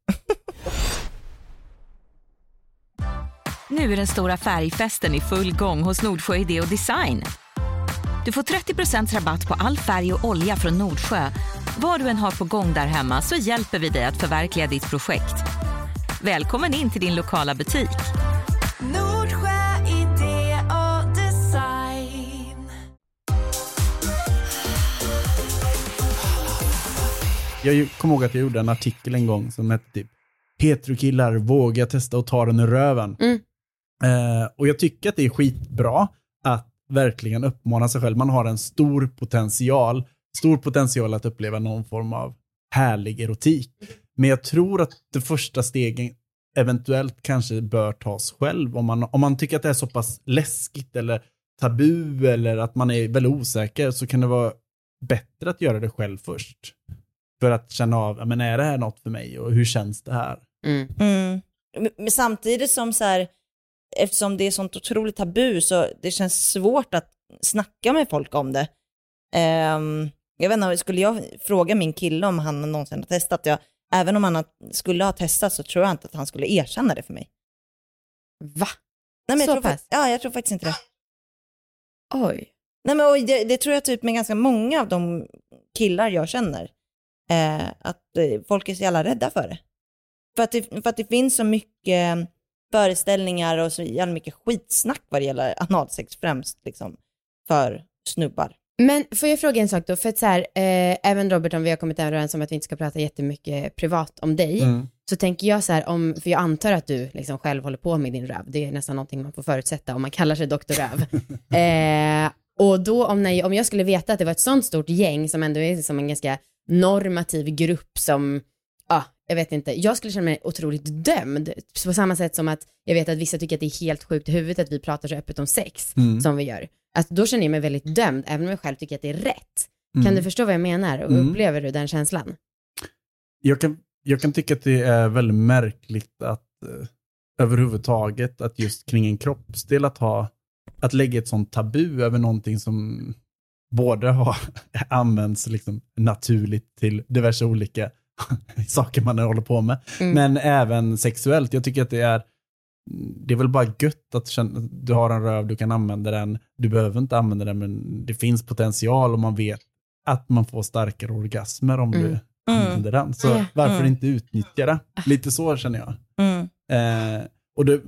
Speaker 4: Nu är den stora färgfesten i full gång hos Nordsjö Idé och Design. Du får 30% rabatt på all färg och olja från Nordsjö. Vad du än har på gång där hemma så hjälper vi dig att förverkliga ditt projekt. Välkommen in till din lokala butik.
Speaker 5: Nordsjö idé och design.
Speaker 3: Jag kommer ihåg att jag gjorde en artikel en gång som hette typ Heterokillar, våga testa och ta den ur röven.
Speaker 1: Mm.
Speaker 3: Eh, och jag tycker att det är skitbra att verkligen uppmana sig själv. Man har en stor potential, stor potential att uppleva någon form av härlig erotik. Men jag tror att det första stegen eventuellt kanske bör tas själv. Om man, om man tycker att det är så pass läskigt eller tabu eller att man är väldigt osäker så kan det vara bättre att göra det själv först. För att känna av, men är det här något för mig och hur känns det här?
Speaker 1: Mm.
Speaker 2: Mm. Men- samtidigt som så här, eftersom det är sånt otroligt tabu så det känns svårt att snacka med folk om det. Ehm, jag vet inte, skulle jag fråga min kille om han någonsin har testat, jag, även om han skulle ha testat så tror jag inte att han skulle erkänna det för mig.
Speaker 1: Va?
Speaker 2: Nej, men jag
Speaker 1: Så
Speaker 2: tror, fak-
Speaker 1: pass?
Speaker 2: ja, jag tror faktiskt inte det.
Speaker 1: Oj.
Speaker 2: Nej, men, det, det tror jag typ med ganska många av de killar jag känner. Eh, att eh, folk är så jävla rädda för det. För att det, för att det finns så mycket föreställningar och så jävla mycket skitsnack vad det gäller analsex främst liksom för snubbar.
Speaker 1: Men får jag fråga en sak då? För att så här, eh, även Robert, om vi har kommit överens om att vi inte ska prata jättemycket privat om dig,
Speaker 3: Mm.
Speaker 1: så tänker jag så här, om, för jag antar att du liksom själv håller på med din röv, det är nästan någonting man får förutsätta om man kallar sig doktor röv. eh, och då om, när, om jag skulle veta att det var ett sånt stort gäng som ändå är som en ganska normativ grupp som, ja, jag vet inte, jag skulle känna mig otroligt dömd. På samma sätt som att jag vet att vissa tycker att det är helt sjukt i huvudet att vi pratar så öppet om sex
Speaker 3: Mm.
Speaker 1: som vi gör. Att då känner jag mig väldigt dömd, även om jag själv tycker att det är rätt.
Speaker 3: Mm.
Speaker 1: Kan du förstå vad jag menar? Och
Speaker 3: Mm.
Speaker 1: upplever du den känslan?
Speaker 3: jag, kan, jag kan tycka att det är väldigt märkligt att eh, överhuvudtaget att just kring en kroppsdel att ha, att lägga ett sånt tabu över någonting som både har använts liksom naturligt till diverse olika saker man håller på med,
Speaker 1: Mm.
Speaker 3: men även sexuellt. Jag tycker att det är det är väl bara gött att du har en röv, du kan använda den, du behöver inte använda den, men det finns potential och man vet att man får starkare orgasmer om
Speaker 1: Mm.
Speaker 3: du använder den. Så varför
Speaker 2: Mm.
Speaker 3: inte utnyttja det? Lite så känner jag.
Speaker 2: Mm.
Speaker 3: Eh, och det,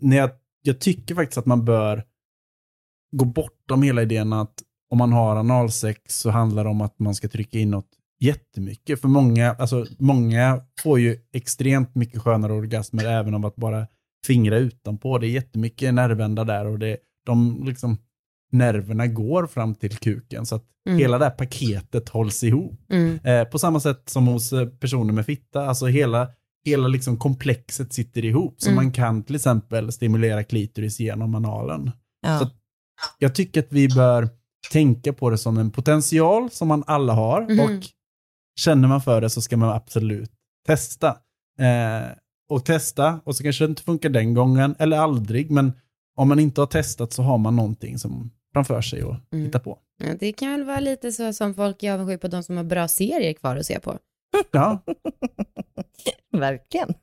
Speaker 3: när jag, jag tycker faktiskt att man bör gå bortom hela idén att om man har analsex så handlar det om att man ska trycka in något jättemycket. För många, alltså många får ju extremt mycket skönare orgasmer även av att bara fingra utanpå. Det är jättemycket nervända där och det, de liksom, nerverna går fram till kuken så att
Speaker 1: Mm.
Speaker 3: hela det här paketet hålls ihop.
Speaker 1: Mm.
Speaker 3: Eh, på samma sätt som hos eh, personer med fitta, alltså hela, hela liksom komplexet sitter ihop. Så
Speaker 1: Mm.
Speaker 3: man kan till exempel stimulera klitoris genom analen.
Speaker 2: Ja.
Speaker 3: Så- Jag tycker att vi bör tänka på det som en potential som man alla har
Speaker 1: Mhm.
Speaker 3: och känner man för det så ska man absolut testa. Eh, och testa och så kanske det inte funkar den gången eller aldrig men om man inte har testat så har man någonting som framför sig att
Speaker 1: Mm.
Speaker 3: hitta på.
Speaker 1: Ja, det kan väl vara lite så som folk är avundsjuka på de som har bra serier kvar att se på.
Speaker 3: Ja,
Speaker 2: Verkligen.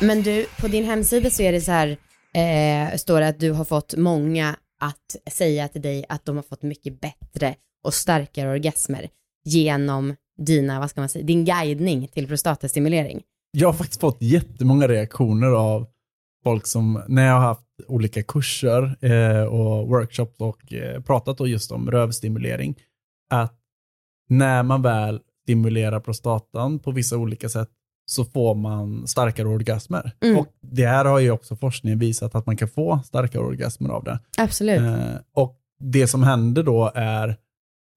Speaker 1: Men du, på din hemsida så är det så här, eh, står det att du har fått många att säga till dig att de har fått mycket bättre och starkare orgasmer genom dina, vad ska man säga, din guidning till prostatastimulering.
Speaker 3: Jag har faktiskt fått jättemånga reaktioner av folk som, när jag har haft olika kurser eh, och workshops och eh, pratat då just om rövstimulering, att när man väl stimulerar prostatan på vissa olika sätt så får man starkare orgasmer.
Speaker 1: Mm.
Speaker 3: Och det här har ju också forskningen visat att man kan få starkare orgasmer av det.
Speaker 1: Absolut.
Speaker 3: Eh, och det som händer då är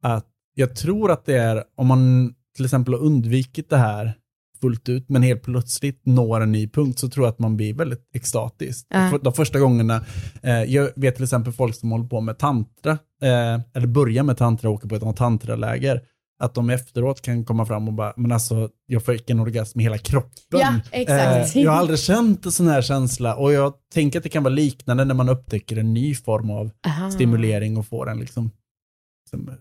Speaker 3: att jag tror att det är om man till exempel har undvikit det här fullt ut men helt plötsligt når en ny punkt så tror jag att man blir väldigt extatisk. För De första gångerna, eh, jag vet till exempel folk som håller på med tantra, eh, eller börjar med tantra och åker på ett tantraläger, att de efteråt kan komma fram och bara, men alltså jag fick en orgasm i hela kroppen.
Speaker 1: Ja, exakt.
Speaker 3: Eh, jag har aldrig känt en sån här känsla och jag tänker att det kan vara liknande när man upptäcker en ny form av
Speaker 1: Aha.
Speaker 3: stimulering och får en liksom, liksom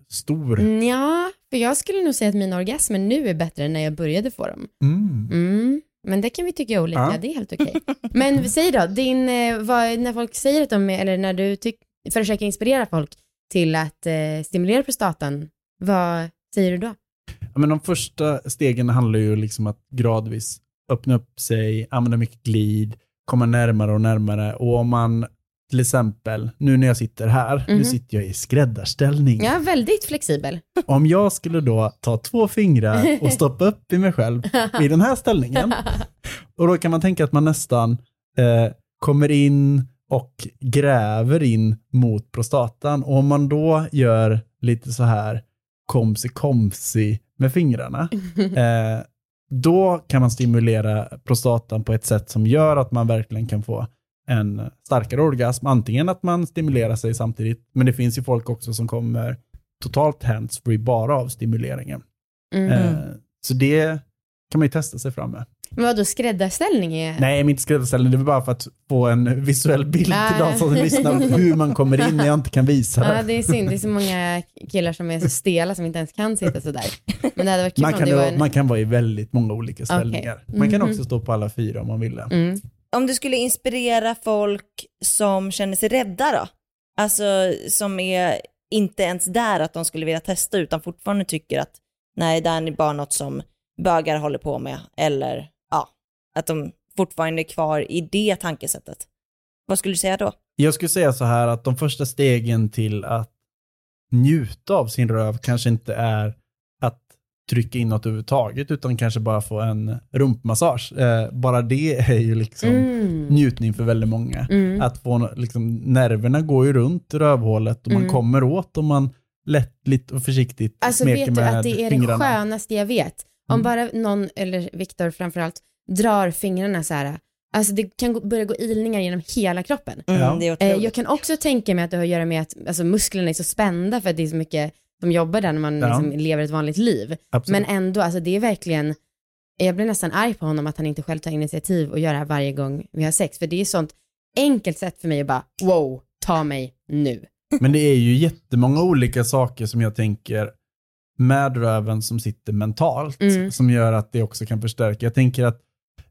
Speaker 3: stor.
Speaker 1: Mm, Ja, för jag skulle nog säga att mina orgasmer nu är bättre än när jag började få dem.
Speaker 3: Mm.
Speaker 1: Mm. Men det kan vi tycka olika,
Speaker 3: Ja.
Speaker 1: det är helt okej. Men säg då, din, eh, vad, när folk säger att de, eller när du tyck, försöker inspirera folk till att eh, stimulera prostatan, vad säger du då?
Speaker 3: Ja, men de första stegen handlar ju liksom att gradvis öppna upp sig, använda mycket glid, komma närmare och närmare. Och om man till exempel, nu när jag sitter här, nu
Speaker 1: Mhm.
Speaker 3: sitter jag i skräddarställning.
Speaker 1: Ja, väldigt flexibel.
Speaker 3: Om jag skulle då ta två fingrar och stoppa upp i mig själv i den här ställningen, och då kan man tänka att man nästan eh, kommer in och gräver in mot prostatan. Och om man då gör lite så här komsi komsi med fingrarna, eh, då kan man stimulera prostatan på ett sätt som gör att man verkligen kan få en starkare orgasm. Antingen att man stimulerar sig samtidigt, men det finns ju folk också som kommer totalt hands-free bara av stimuleringen.
Speaker 1: Mm.
Speaker 3: Eh, så det kan man ju testa sig fram med.
Speaker 1: Men vadå, skräddarställning är...
Speaker 3: Nej, men inte skräddarställning, det var bara för att få en visuell bild till
Speaker 1: Ah.
Speaker 3: de som lyssnar hur man kommer in när jag inte kan visa
Speaker 1: Ja,
Speaker 3: det.
Speaker 1: det är synd. Det är så många killar som är så stela som inte ens kan sitta sådär. Men det hade varit kul
Speaker 3: Man
Speaker 1: om
Speaker 3: kan,
Speaker 1: det var
Speaker 3: vara-
Speaker 1: en...
Speaker 3: man kan vara i väldigt många olika ställningar. Man kan
Speaker 1: Mhm.
Speaker 3: också stå på alla fyra om man vill det.
Speaker 1: Mm.
Speaker 2: Om du skulle inspirera folk som känner sig rädda då? Alltså som är inte ens där att de skulle vilja testa utan fortfarande tycker att nej, det här är bara något som bögar håller på med eller ja, att de fortfarande är kvar i det tankesättet. Vad skulle du säga då?
Speaker 3: Jag skulle säga så här att de första stegen till att njuta av sin röv kanske inte är trycka in något överhuvudtaget utan kanske bara få en rumpmassage. Eh, bara det är ju liksom
Speaker 1: Mm.
Speaker 3: njutning för väldigt många.
Speaker 1: Mm.
Speaker 3: Att få, liksom, nerverna går ju runt rövhålet och man
Speaker 1: Mm.
Speaker 3: kommer åt och man lättligt och försiktigt
Speaker 1: Alltså
Speaker 3: smeker
Speaker 1: vet du
Speaker 3: med
Speaker 1: att det är
Speaker 3: fingrarna.
Speaker 1: det skönaste jag vet? Om
Speaker 3: Mm.
Speaker 1: bara någon, eller Viktor framförallt, drar fingrarna så här, alltså det kan gå, börja gå ilningar genom hela kroppen.
Speaker 2: Mm,
Speaker 3: Ja.
Speaker 2: Det är
Speaker 1: Eh, jag kan också tänka mig att det har att göra med att alltså, musklerna är så spända för att det är så mycket som jobbar där när man
Speaker 3: Ja.
Speaker 1: liksom, lever ett vanligt liv.
Speaker 3: Absolut.
Speaker 1: Men ändå, alltså det är verkligen, jag blir nästan arg på honom att han inte själv tar initiativ och gör det här varje gång vi har sex. För det är ett sånt enkelt sätt för mig att bara, wow, ta mig nu.
Speaker 3: Men det är ju jättemånga olika saker som jag tänker med röven som sitter mentalt,
Speaker 1: Mm.
Speaker 3: som gör att det också kan förstärka. Jag tänker att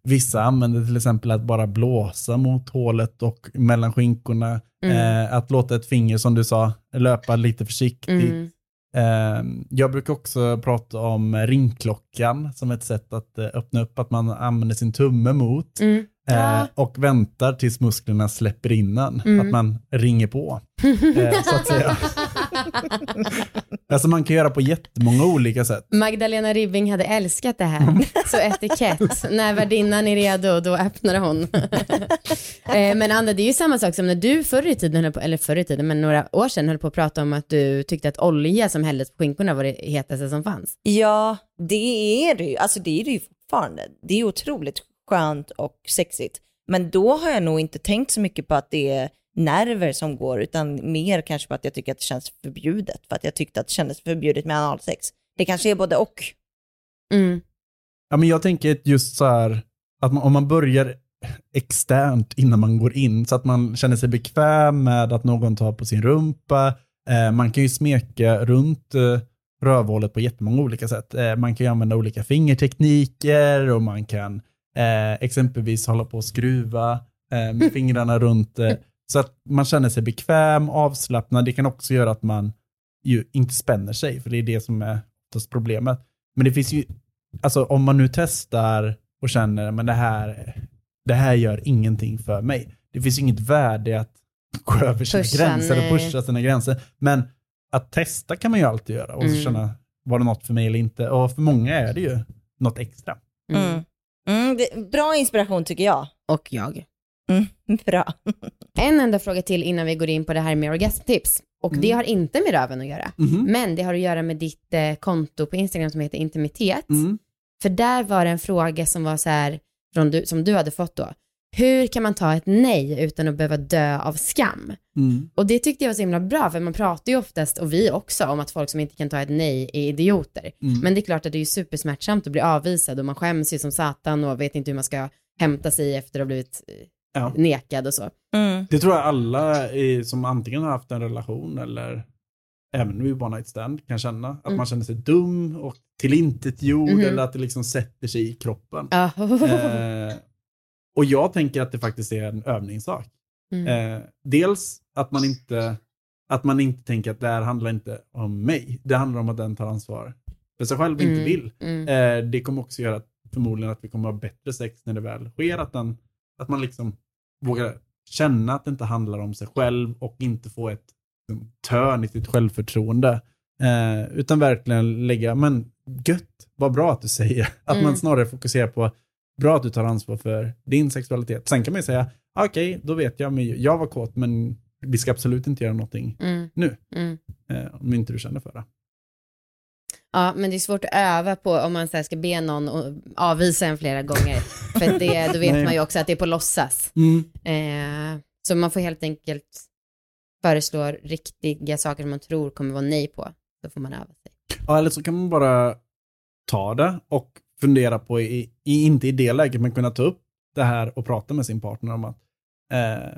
Speaker 3: vissa använder till exempel att bara blåsa mot hålet och mellan skinkorna,
Speaker 1: Mm.
Speaker 3: eh, att låta ett finger, som du sa, löpa lite försiktigt.
Speaker 1: Mm.
Speaker 3: Eh, jag brukar också prata om ringklockan som ett sätt att eh, öppna upp, att man använder sin tumme mot
Speaker 1: Mm.
Speaker 3: eh,
Speaker 1: Ja.
Speaker 3: och väntar tills musklerna släpper in den.
Speaker 1: Mm.
Speaker 3: Att man ringer på, eh, så att säga. Alltså man kan göra på jättemånga olika sätt.
Speaker 1: Magdalena Ribbing hade älskat det här. Så etikett. När värdinnan är redo, då öppnar hon. Eh, men Anna, det är ju samma sak som när du förr i tiden, på, eller förr i tiden, men några år sedan höll på att prata om att du tyckte att olja som hälldes på skinkorna var det hetaste som fanns.
Speaker 2: Ja, det är det ju. Alltså det är det ju fortfarande. Det är otroligt skönt och sexigt. Men då har jag nog inte tänkt så mycket på att det är nerver som går, utan mer kanske på att jag tycker att det känns förbjudet. För att jag tyckte att det kändes förbjudet med analsex. Det kanske är både och.
Speaker 1: Mm.
Speaker 3: Ja, men jag tänker att just så här, att man, om man börjar externt innan man går in, så att man känner sig bekväm med att någon tar på sin rumpa. Eh, man kan ju smeka runt eh, rövhålet på jättemånga olika sätt. Eh, man kan ju använda olika fingertekniker och man kan eh, exempelvis hålla på och skruva eh, med fingrarna runt. Så att man känner sig bekväm, avslappnad. Det kan också göra att man ju inte spänner sig, för det är det som är problemet. Men det finns ju, alltså om man nu testar och känner, men det här, det här gör ingenting för mig. Det finns inget värde i att gå över sina
Speaker 1: Pusha,
Speaker 3: gränser och pusha sina gränser. Men att testa kan man ju alltid göra och så
Speaker 1: Mm.
Speaker 3: känna, var det något för mig eller inte? Och för många är det ju något extra.
Speaker 1: Mm.
Speaker 2: Mm. Mm, det, bra inspiration tycker jag.
Speaker 1: Och jag.
Speaker 2: Mm, bra.
Speaker 1: En enda fråga till innan vi går in på det här med orgasmtips. Och det har inte med röven att göra. Men det har att göra med ditt eh, konto på Instagram som heter intimitet.
Speaker 3: Mm.
Speaker 1: För där var det en fråga som var så här, från du, som du hade fått då. Hur kan man ta ett nej utan att behöva dö av skam?
Speaker 3: Mm.
Speaker 1: Och det tyckte jag var så himla bra, för man pratar ju oftast, och vi också, om att folk som inte kan ta ett nej är idioter.
Speaker 3: Mm.
Speaker 1: Men det är klart att det är supersmärtsamt att bli avvisad och man skäms ju som satan och vet inte hur man ska hämta sig efter att ha blivit eh,
Speaker 3: Ja.
Speaker 1: nekad och så.
Speaker 2: Mm.
Speaker 3: Det tror jag alla är, som antingen har haft en relation eller även vid one night stand kan känna. Att
Speaker 1: Mm.
Speaker 3: man känner sig dum och tillintetgjord
Speaker 1: Mhm.
Speaker 3: eller att det liksom sätter sig i kroppen.
Speaker 1: Ja.
Speaker 3: Eh, och jag tänker att det faktiskt är en övningssak.
Speaker 1: Mm.
Speaker 3: Eh, dels att man, inte, att man inte tänker att det här handlar inte om mig. Det handlar om att den tar ansvar för sig själv och inte
Speaker 1: Mm,
Speaker 3: vill.
Speaker 1: mm.
Speaker 3: Eh, det kommer också göra att, förmodligen att vi kommer ha bättre sex när det väl sker. Att, den, att man liksom vågar känna att det inte handlar om sig själv och inte få ett liksom, törn i sitt självförtroende. Eh, utan verkligen lägga, men gött, vad bra att du säger. Att
Speaker 1: Mm.
Speaker 3: man snarare fokuserar på, bra att du tar ansvar för din sexualitet. Sen kan man ju säga, okej, då vet jag, men jag var kåt, men vi ska absolut inte göra någonting
Speaker 1: Mm.
Speaker 3: nu,
Speaker 1: Mm.
Speaker 3: eh, om inte du känner för det.
Speaker 1: Ja, men det är svårt att öva på om man så här ska be någon avvisa en flera gånger. För det, då vet man ju också att det är på låtsas. Eh, så man får helt enkelt föreslå riktiga saker som man tror kommer vara nej på. Då får man öva sig.
Speaker 3: Ja, eller så kan man bara ta det och fundera på, i, i, inte i det läget, men kunna ta upp det här och prata med sin partner om att eh,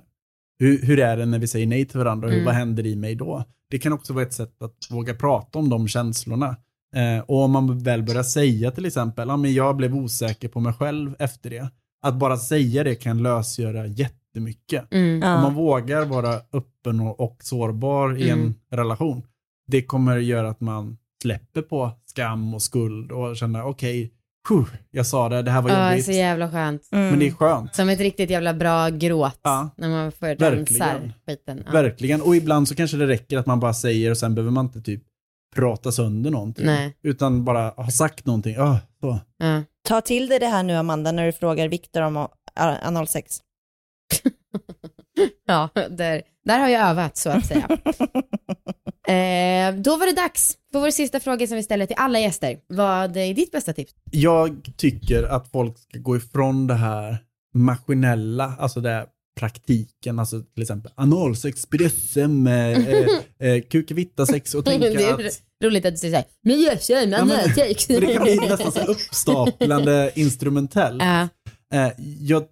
Speaker 3: hur, hur är det när vi säger nej till varandra? Hur,
Speaker 1: Mm.
Speaker 3: Vad händer i mig då? Det kan också vara ett sätt att våga prata om de känslorna. Eh, och om man väl börjar säga till exempel, ja, men jag blev osäker på mig själv efter det. Att bara säga det kan lösgöra jättemycket.
Speaker 1: Mm.
Speaker 3: Om man
Speaker 2: Ja.
Speaker 3: vågar vara öppen och, och sårbar i en
Speaker 1: Mm.
Speaker 3: relation, det kommer göra att man släpper på skam och skuld och känner okej, okay, jag sa det, det här var
Speaker 1: Ja,
Speaker 3: jobbigt,
Speaker 1: så jävla skönt.
Speaker 2: Mm.
Speaker 3: men det är skönt.
Speaker 1: Som ett riktigt jävla bra gråt.
Speaker 3: Ja.
Speaker 1: När man får rensar skiten. Ja.
Speaker 3: Verkligen, och ibland så kanske det räcker att man bara säger och sen behöver man inte typ prata sönder någonting.
Speaker 1: Nej.
Speaker 3: Utan bara ha sagt någonting, ah, så.
Speaker 1: Ja.
Speaker 2: Ta till dig det här nu Amanda när du frågar Viktor om analsex.
Speaker 1: Ja, där, där har jag övat så att säga. eh, då var det dags för vår sista fråga som vi ställer till alla gäster. Vad är ditt bästa tips?
Speaker 3: Jag tycker att folk ska gå ifrån det här maskinella, alltså det här praktiken, alltså till exempel analsex, BDSM, eh, eh, eh, kukevitta-sex och tänka
Speaker 1: det är
Speaker 3: att
Speaker 1: roligt att du säger jag känner
Speaker 3: Ja,
Speaker 1: analsex.
Speaker 3: det kan bli nästan så uppstaplande instrumentell.
Speaker 1: Ja.
Speaker 3: Eh, jag,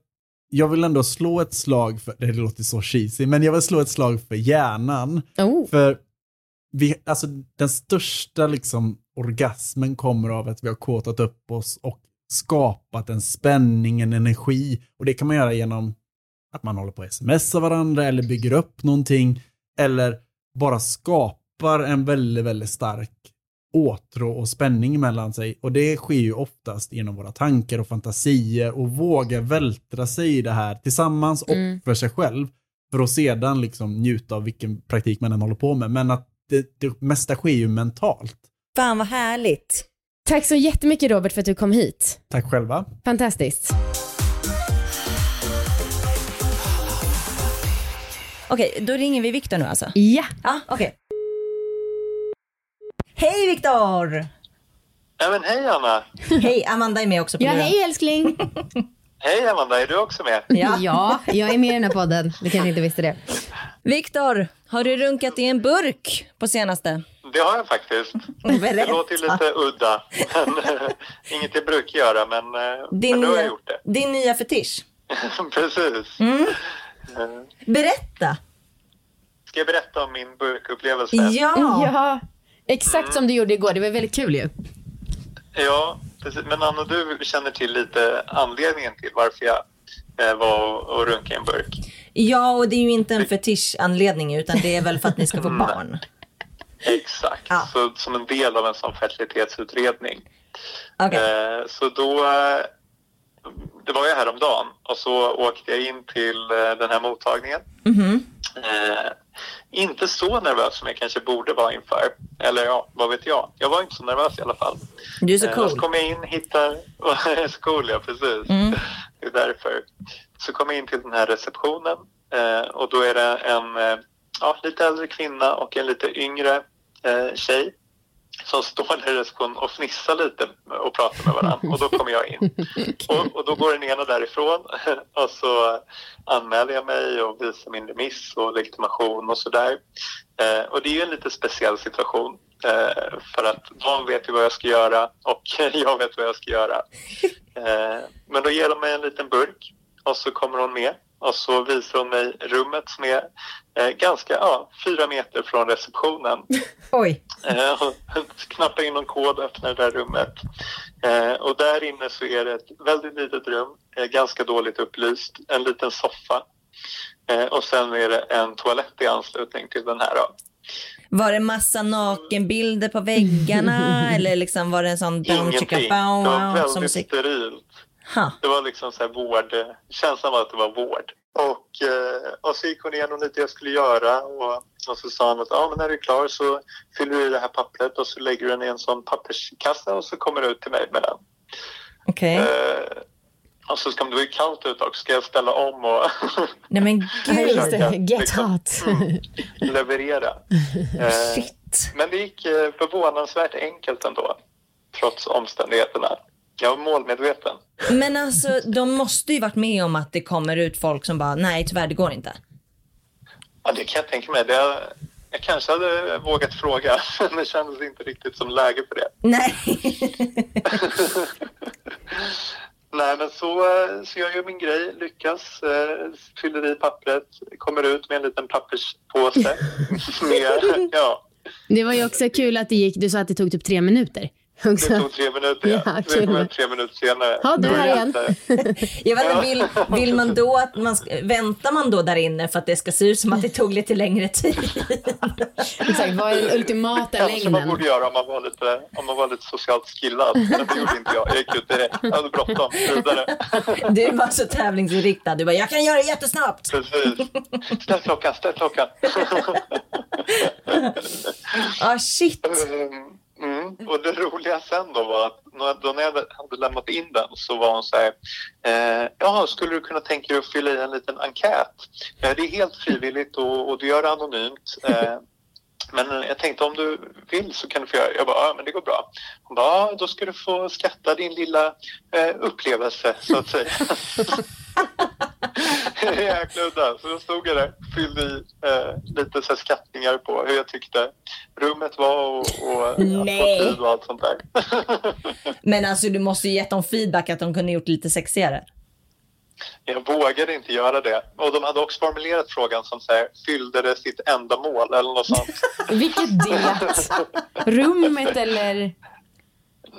Speaker 3: jag vill ändå slå ett slag för, det låter så cheesy, men jag vill slå ett slag för hjärnan.
Speaker 1: Oh.
Speaker 3: För vi, alltså, den största liksom, orgasmen kommer av att vi har kåtat upp oss och skapat en spänning, en energi. Och det kan man göra genom att man håller på att smsa varandra eller bygger upp någonting. Eller bara skapar en väldigt, väldigt stark åtrå och spänning mellan sig. Och det sker ju oftast genom våra tankar och fantasier och våga vältra sig i det här tillsammans och
Speaker 1: Mm.
Speaker 3: för sig själv. För att sedan liksom njuta av vilken praktik man än håller på med. Men att det, det mesta sker ju mentalt.
Speaker 2: Fan vad härligt.
Speaker 1: Tack så jättemycket Robert för att du kom hit.
Speaker 3: Tack själva.
Speaker 1: Fantastiskt.
Speaker 2: Okej, då ringer vi Viktor nu alltså.
Speaker 1: Ja.
Speaker 2: Ja, okej. Hej Viktor!
Speaker 6: Ja, men hej Anna!
Speaker 2: Hej, Amanda är med också på
Speaker 1: Ja,
Speaker 2: luren.
Speaker 1: hej älskling.
Speaker 6: Hej Amanda, är du också med?
Speaker 2: Ja.
Speaker 1: ja, jag är med i den här podden. Du kanske inte visste det.
Speaker 2: Viktor, har du runkat i en burk på senaste?
Speaker 6: Det har jag faktiskt. Det låter ju lite udda, men eh, inget jag brukar göra, men, eh,
Speaker 2: Din,
Speaker 6: men nu har jag
Speaker 2: nya,
Speaker 6: gjort det.
Speaker 2: din nya fetisch.
Speaker 6: Precis.
Speaker 2: Mm. Berätta.
Speaker 6: Ska jag berätta om min burkupplevelse?
Speaker 2: Ja.
Speaker 1: Ja, exakt som du gjorde igår. Det var väldigt kul ju.
Speaker 6: Ja, precis. Men Anna, du känner till lite anledningen till varför jag eh, var och, och runkade i en burk.
Speaker 2: Ja, och det är ju inte en fetischanledning utan det är väl för att ni ska få barn.
Speaker 6: Exakt,
Speaker 2: Ja.
Speaker 6: så, som en del av en sån fertilitetsutredning.
Speaker 2: Okej.
Speaker 6: Eh, så då, det var ju häromdagen och så åkte jag in till eh, den här mottagningen.
Speaker 2: Mhm.
Speaker 6: Eh, inte så nervös som jag kanske borde vara inför. Eller ja, vad vet jag. Jag var inte så nervös i alla fall.
Speaker 2: Du är så
Speaker 6: Eh, och så
Speaker 2: cool.
Speaker 6: kom jag in, hittar... Jag så cool, ja precis.
Speaker 2: Mm.
Speaker 6: Det är därför. Så kom jag in till den här receptionen eh, och då är det en eh, ja, lite äldre kvinna och en lite yngre eh, tjej som står där i receptionen och fnissar lite och pratar med varandra. Och då kommer jag in. Och, och då går den ena därifrån och så anmäler jag mig och visar min remiss och legitimation och sådär. Eh, och det är ju en lite speciell situation. Eh, för att de vet ju vad jag ska göra och jag vet vad jag ska göra. Eh, men då ger de mig en liten burk och så kommer hon med och så visar hon mig rummet som är eh, ganska, ja, fyra meter från receptionen.
Speaker 2: Oj.
Speaker 6: Eh, knappar in någon kod och öppnar det där rummet. Eh, och där inne så är det ett väldigt litet rum, eh, ganska dåligt upplyst, en liten soffa. Eh, och sen är det en toalett i anslutning till den här. Då.
Speaker 2: Var det massa nakenbilder på väggarna eller liksom var det en sån
Speaker 6: Ingenting. Det
Speaker 2: bow
Speaker 6: var
Speaker 2: wow som
Speaker 6: väldigt
Speaker 2: musik?
Speaker 6: sterilt.
Speaker 2: Ha.
Speaker 6: Det var liksom så här vård, känslan var att det var vård. Och, eh, och så gick hon igenom lite jag skulle göra och, och så sa hon att ah, men när du är klar så fyller du i det här pappret och så lägger du den i en sån papperskassa och så kommer du ut till mig med den.
Speaker 2: Okej.
Speaker 6: Eh, Och så ska det var ju kallt ute också. Ska jag ställa om och
Speaker 2: Nej men gud.
Speaker 1: det. Get
Speaker 6: Liksom.
Speaker 1: hot.
Speaker 6: Mm. leverera? Eh,
Speaker 2: Shit.
Speaker 6: Men det gick eh, förvånansvärt enkelt ändå, trots omständigheterna. Jag var målmedveten.
Speaker 2: Men alltså de måste ju varit med om att det kommer ut folk som bara, nej tyvärr det går inte.
Speaker 6: Ja, det kan jag tänka mig. Det, jag kanske hade vågat fråga, men det kändes inte riktigt som läge för det.
Speaker 2: Nej.
Speaker 6: Nej, men så, så jag gör min grej, lyckas, eh, fyller i pappret, kommer ut med en liten papperspåse. med, ja,
Speaker 1: Det var ju också kul att det gick, du sa att det tog typ tre minuter.
Speaker 6: Det tog tre minuter. Ja.
Speaker 1: Ja, kul.
Speaker 6: ut tre minuter senare.
Speaker 1: Ja, du är här igen.
Speaker 2: Jag vet inte, vill, vill man då att man ska, väntar man då där inne för att det ska se ut som att det tog lite längre tid?
Speaker 1: Exakt, vad är den ultimata
Speaker 6: Kanske man
Speaker 1: längden?
Speaker 6: borde göra om man var lite, om man var lite socialt skillad. Men det gjorde inte jag. Jag gick ut direkt. Jag hade bråttom.
Speaker 2: Du var så tävlingsinriktad. Du bara, jag kan göra det jättesnabbt.
Speaker 6: Precis. Ställ klockan, ställ klockan.
Speaker 2: Ah shit.
Speaker 6: Mm. Och det roliga sen då var att då när jag hade lämnat in den så var hon så här, eh, ja, skulle du kunna tänka dig att fylla i en liten enkät? Eh, det är helt frivilligt och, och du gör det anonymt. Eh, men jag tänkte om du vill så kan du få göra. Jag bara, ja men det går bra. Hon bara, ja då ska du få skatta din lilla eh, upplevelse så att säga. Jäkla udda. Så då stod jag där fyllde i eh, lite så här skattningar på hur jag tyckte rummet var och, och
Speaker 2: Nej.
Speaker 6: ja, tid och allt sånt där.
Speaker 2: Men alltså du måste ju gett dem feedback att de kunde gjort det lite sexigare.
Speaker 6: jag vågade inte göra det. Och de hade också formulerat frågan som så här, fyllde det sitt ändamål eller något sånt.
Speaker 1: Vilket det? Rummet eller?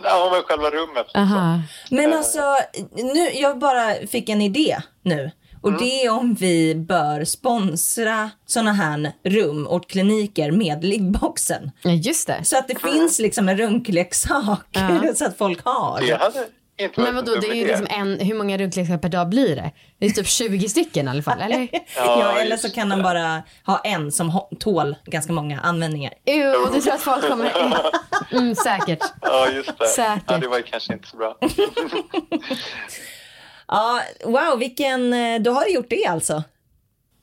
Speaker 6: ja, men själva rummet.
Speaker 1: Aha.
Speaker 2: Men alltså, nu, jag bara fick en idé nu. Och det är om vi bör sponsra såna här rum och kliniker med liggboxen.
Speaker 1: Ja, just det.
Speaker 2: Så att det finns liksom en runkleksak
Speaker 1: Ja.
Speaker 2: så att folk har.
Speaker 6: Varit
Speaker 1: Men vadå, det är ju liksom en, hur många runkleksaker per dag blir det? Det är typ 20 stycken i alla fall, eller?
Speaker 2: Ja, eller så kan de bara ha en som tål ganska många användningar.
Speaker 1: Jo, och du tror att folk kommer... Mm, säkert.
Speaker 6: Ja, just det.
Speaker 1: Säkert.
Speaker 6: Ja, det var ju kanske inte så bra.
Speaker 2: Ja, wow, vilken... eh, Då har du gjort det alltså.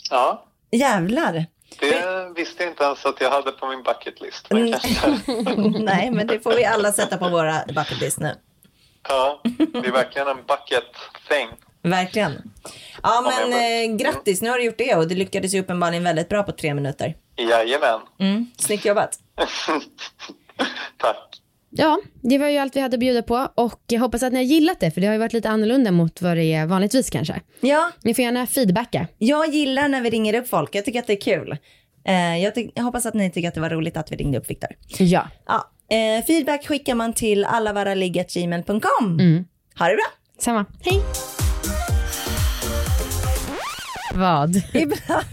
Speaker 6: Ja,
Speaker 2: Jävlar.
Speaker 6: det visste jag inte ens att jag hade på min bucket list. Men
Speaker 2: Mm. Nej, men det får vi alla sätta på våra bucket list nu.
Speaker 6: ja, det är verkligen en bucket thing.
Speaker 2: Verkligen. Ja, men
Speaker 6: men-
Speaker 2: eh, grattis, nu har du gjort det och det lyckades ju uppenbarligen väldigt bra på tre minuter.
Speaker 6: Jajamän.
Speaker 2: Mm, snyggt jobbat.
Speaker 6: Tack.
Speaker 1: Ja, det var ju allt vi hade att bjuda på och jag hoppas att ni har gillat det för det har ju varit lite annorlunda mot vad det är vanligtvis kanske.
Speaker 2: Ja,
Speaker 1: Ni får gärna feedbacka.
Speaker 2: jag gillar när vi ringer upp folk. Jag tycker att det är kul. Eh, jag, jag hoppas att ni tycker att det var roligt att vi ringde upp Viktor.
Speaker 1: Ja.
Speaker 2: Ja, eh, feedback skickar man till allavaraliggagmail.com.
Speaker 1: Mm.
Speaker 2: Ha det bra.
Speaker 1: Samma. Hej. Vad?
Speaker 2: Ibland,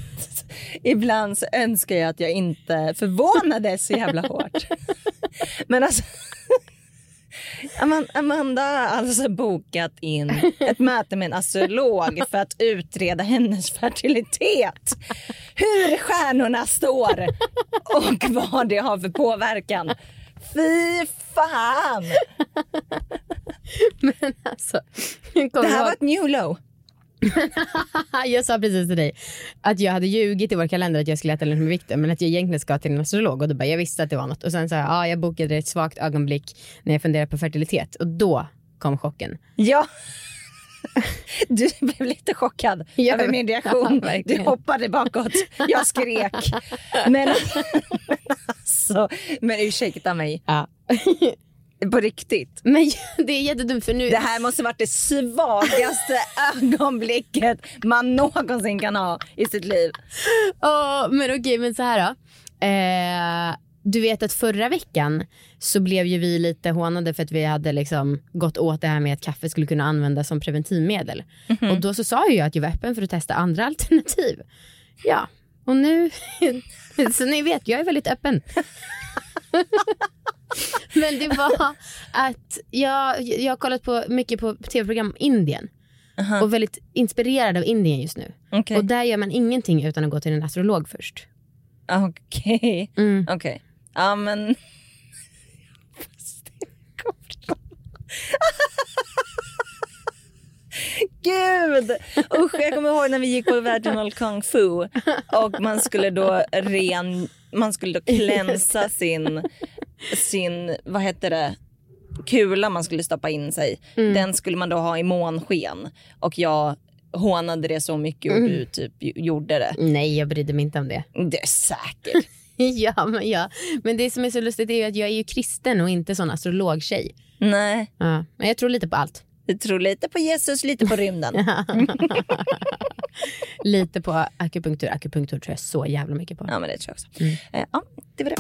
Speaker 2: ibland så önskar jag att jag inte förvånades så jävla hårt. Men alltså, Aman- Amanda har alltså bokat in ett möte med en astrolog för att utreda hennes fertilitet. Hur stjärnorna står och vad det har för påverkan. Fy fan!
Speaker 1: Men alltså.
Speaker 2: Det här
Speaker 1: ihåg-
Speaker 2: var ett new low.
Speaker 1: jag sa precis till dig att jag hade ljugit i vår kalender att jag skulle äta lunch med Viktor men att jag egentligen ska till en astrolog och då bara jag visste att det var något och sen sa jag ja jag bokade ett svagt ögonblick när jag funderade på fertilitet och då kom chocken.
Speaker 2: Ja. Du blev lite chockad
Speaker 1: Ja,
Speaker 2: över min reaktion.
Speaker 1: ja,
Speaker 2: du hoppade bakåt, jag skrek. Men, alltså, men ursäkta mig,
Speaker 1: Ja.
Speaker 2: På riktigt.
Speaker 1: Men det är jättedumt för nu
Speaker 2: Det här måste varit det svagaste ögonblicket man någonsin kan ha i sitt liv.
Speaker 1: Åh, men okej, men så här då. Eh, du vet att förra veckan så blev ju vi lite hånade för att vi hade liksom gått åt det här med att kaffe skulle kunna användas som preventivmedel. Och då så sa ju jag att jag var öppen för att testa andra alternativ. Ja, och nu, så ni vet, jag är väldigt öppen. Men det var att jag, jag har kollat på mycket på tv-program Indien och väldigt inspirerad av Indien just nu.
Speaker 2: Okej.
Speaker 1: Och där gör man ingenting utan att gå till en astrolog först.
Speaker 2: Okej.
Speaker 1: Mm.
Speaker 2: Okej. Ja men... gud! Usch, jag kommer ihåg när vi gick på vaginal kung fu och man skulle då ren, man skulle då klänsa sin, sin, vad heter det, kula man skulle stoppa in sig. Den skulle man då ha i månsken och jag hånade det så mycket och du typ gjorde det.
Speaker 1: Nej, jag brydde mig inte om det.
Speaker 2: Det är säkert.
Speaker 1: ja, men, ja, men det som är så lustigt är ju att jag är ju kristen och inte sån astrologtjej.
Speaker 2: Nej,
Speaker 1: Ja, men jag tror lite på allt.
Speaker 2: du tror lite på Jesus, lite på rymden.
Speaker 1: Lite på akupunktur. Akupunktur tror jag så jävla mycket på.
Speaker 2: Ja men det tror jag också. Eh, ja, det var det.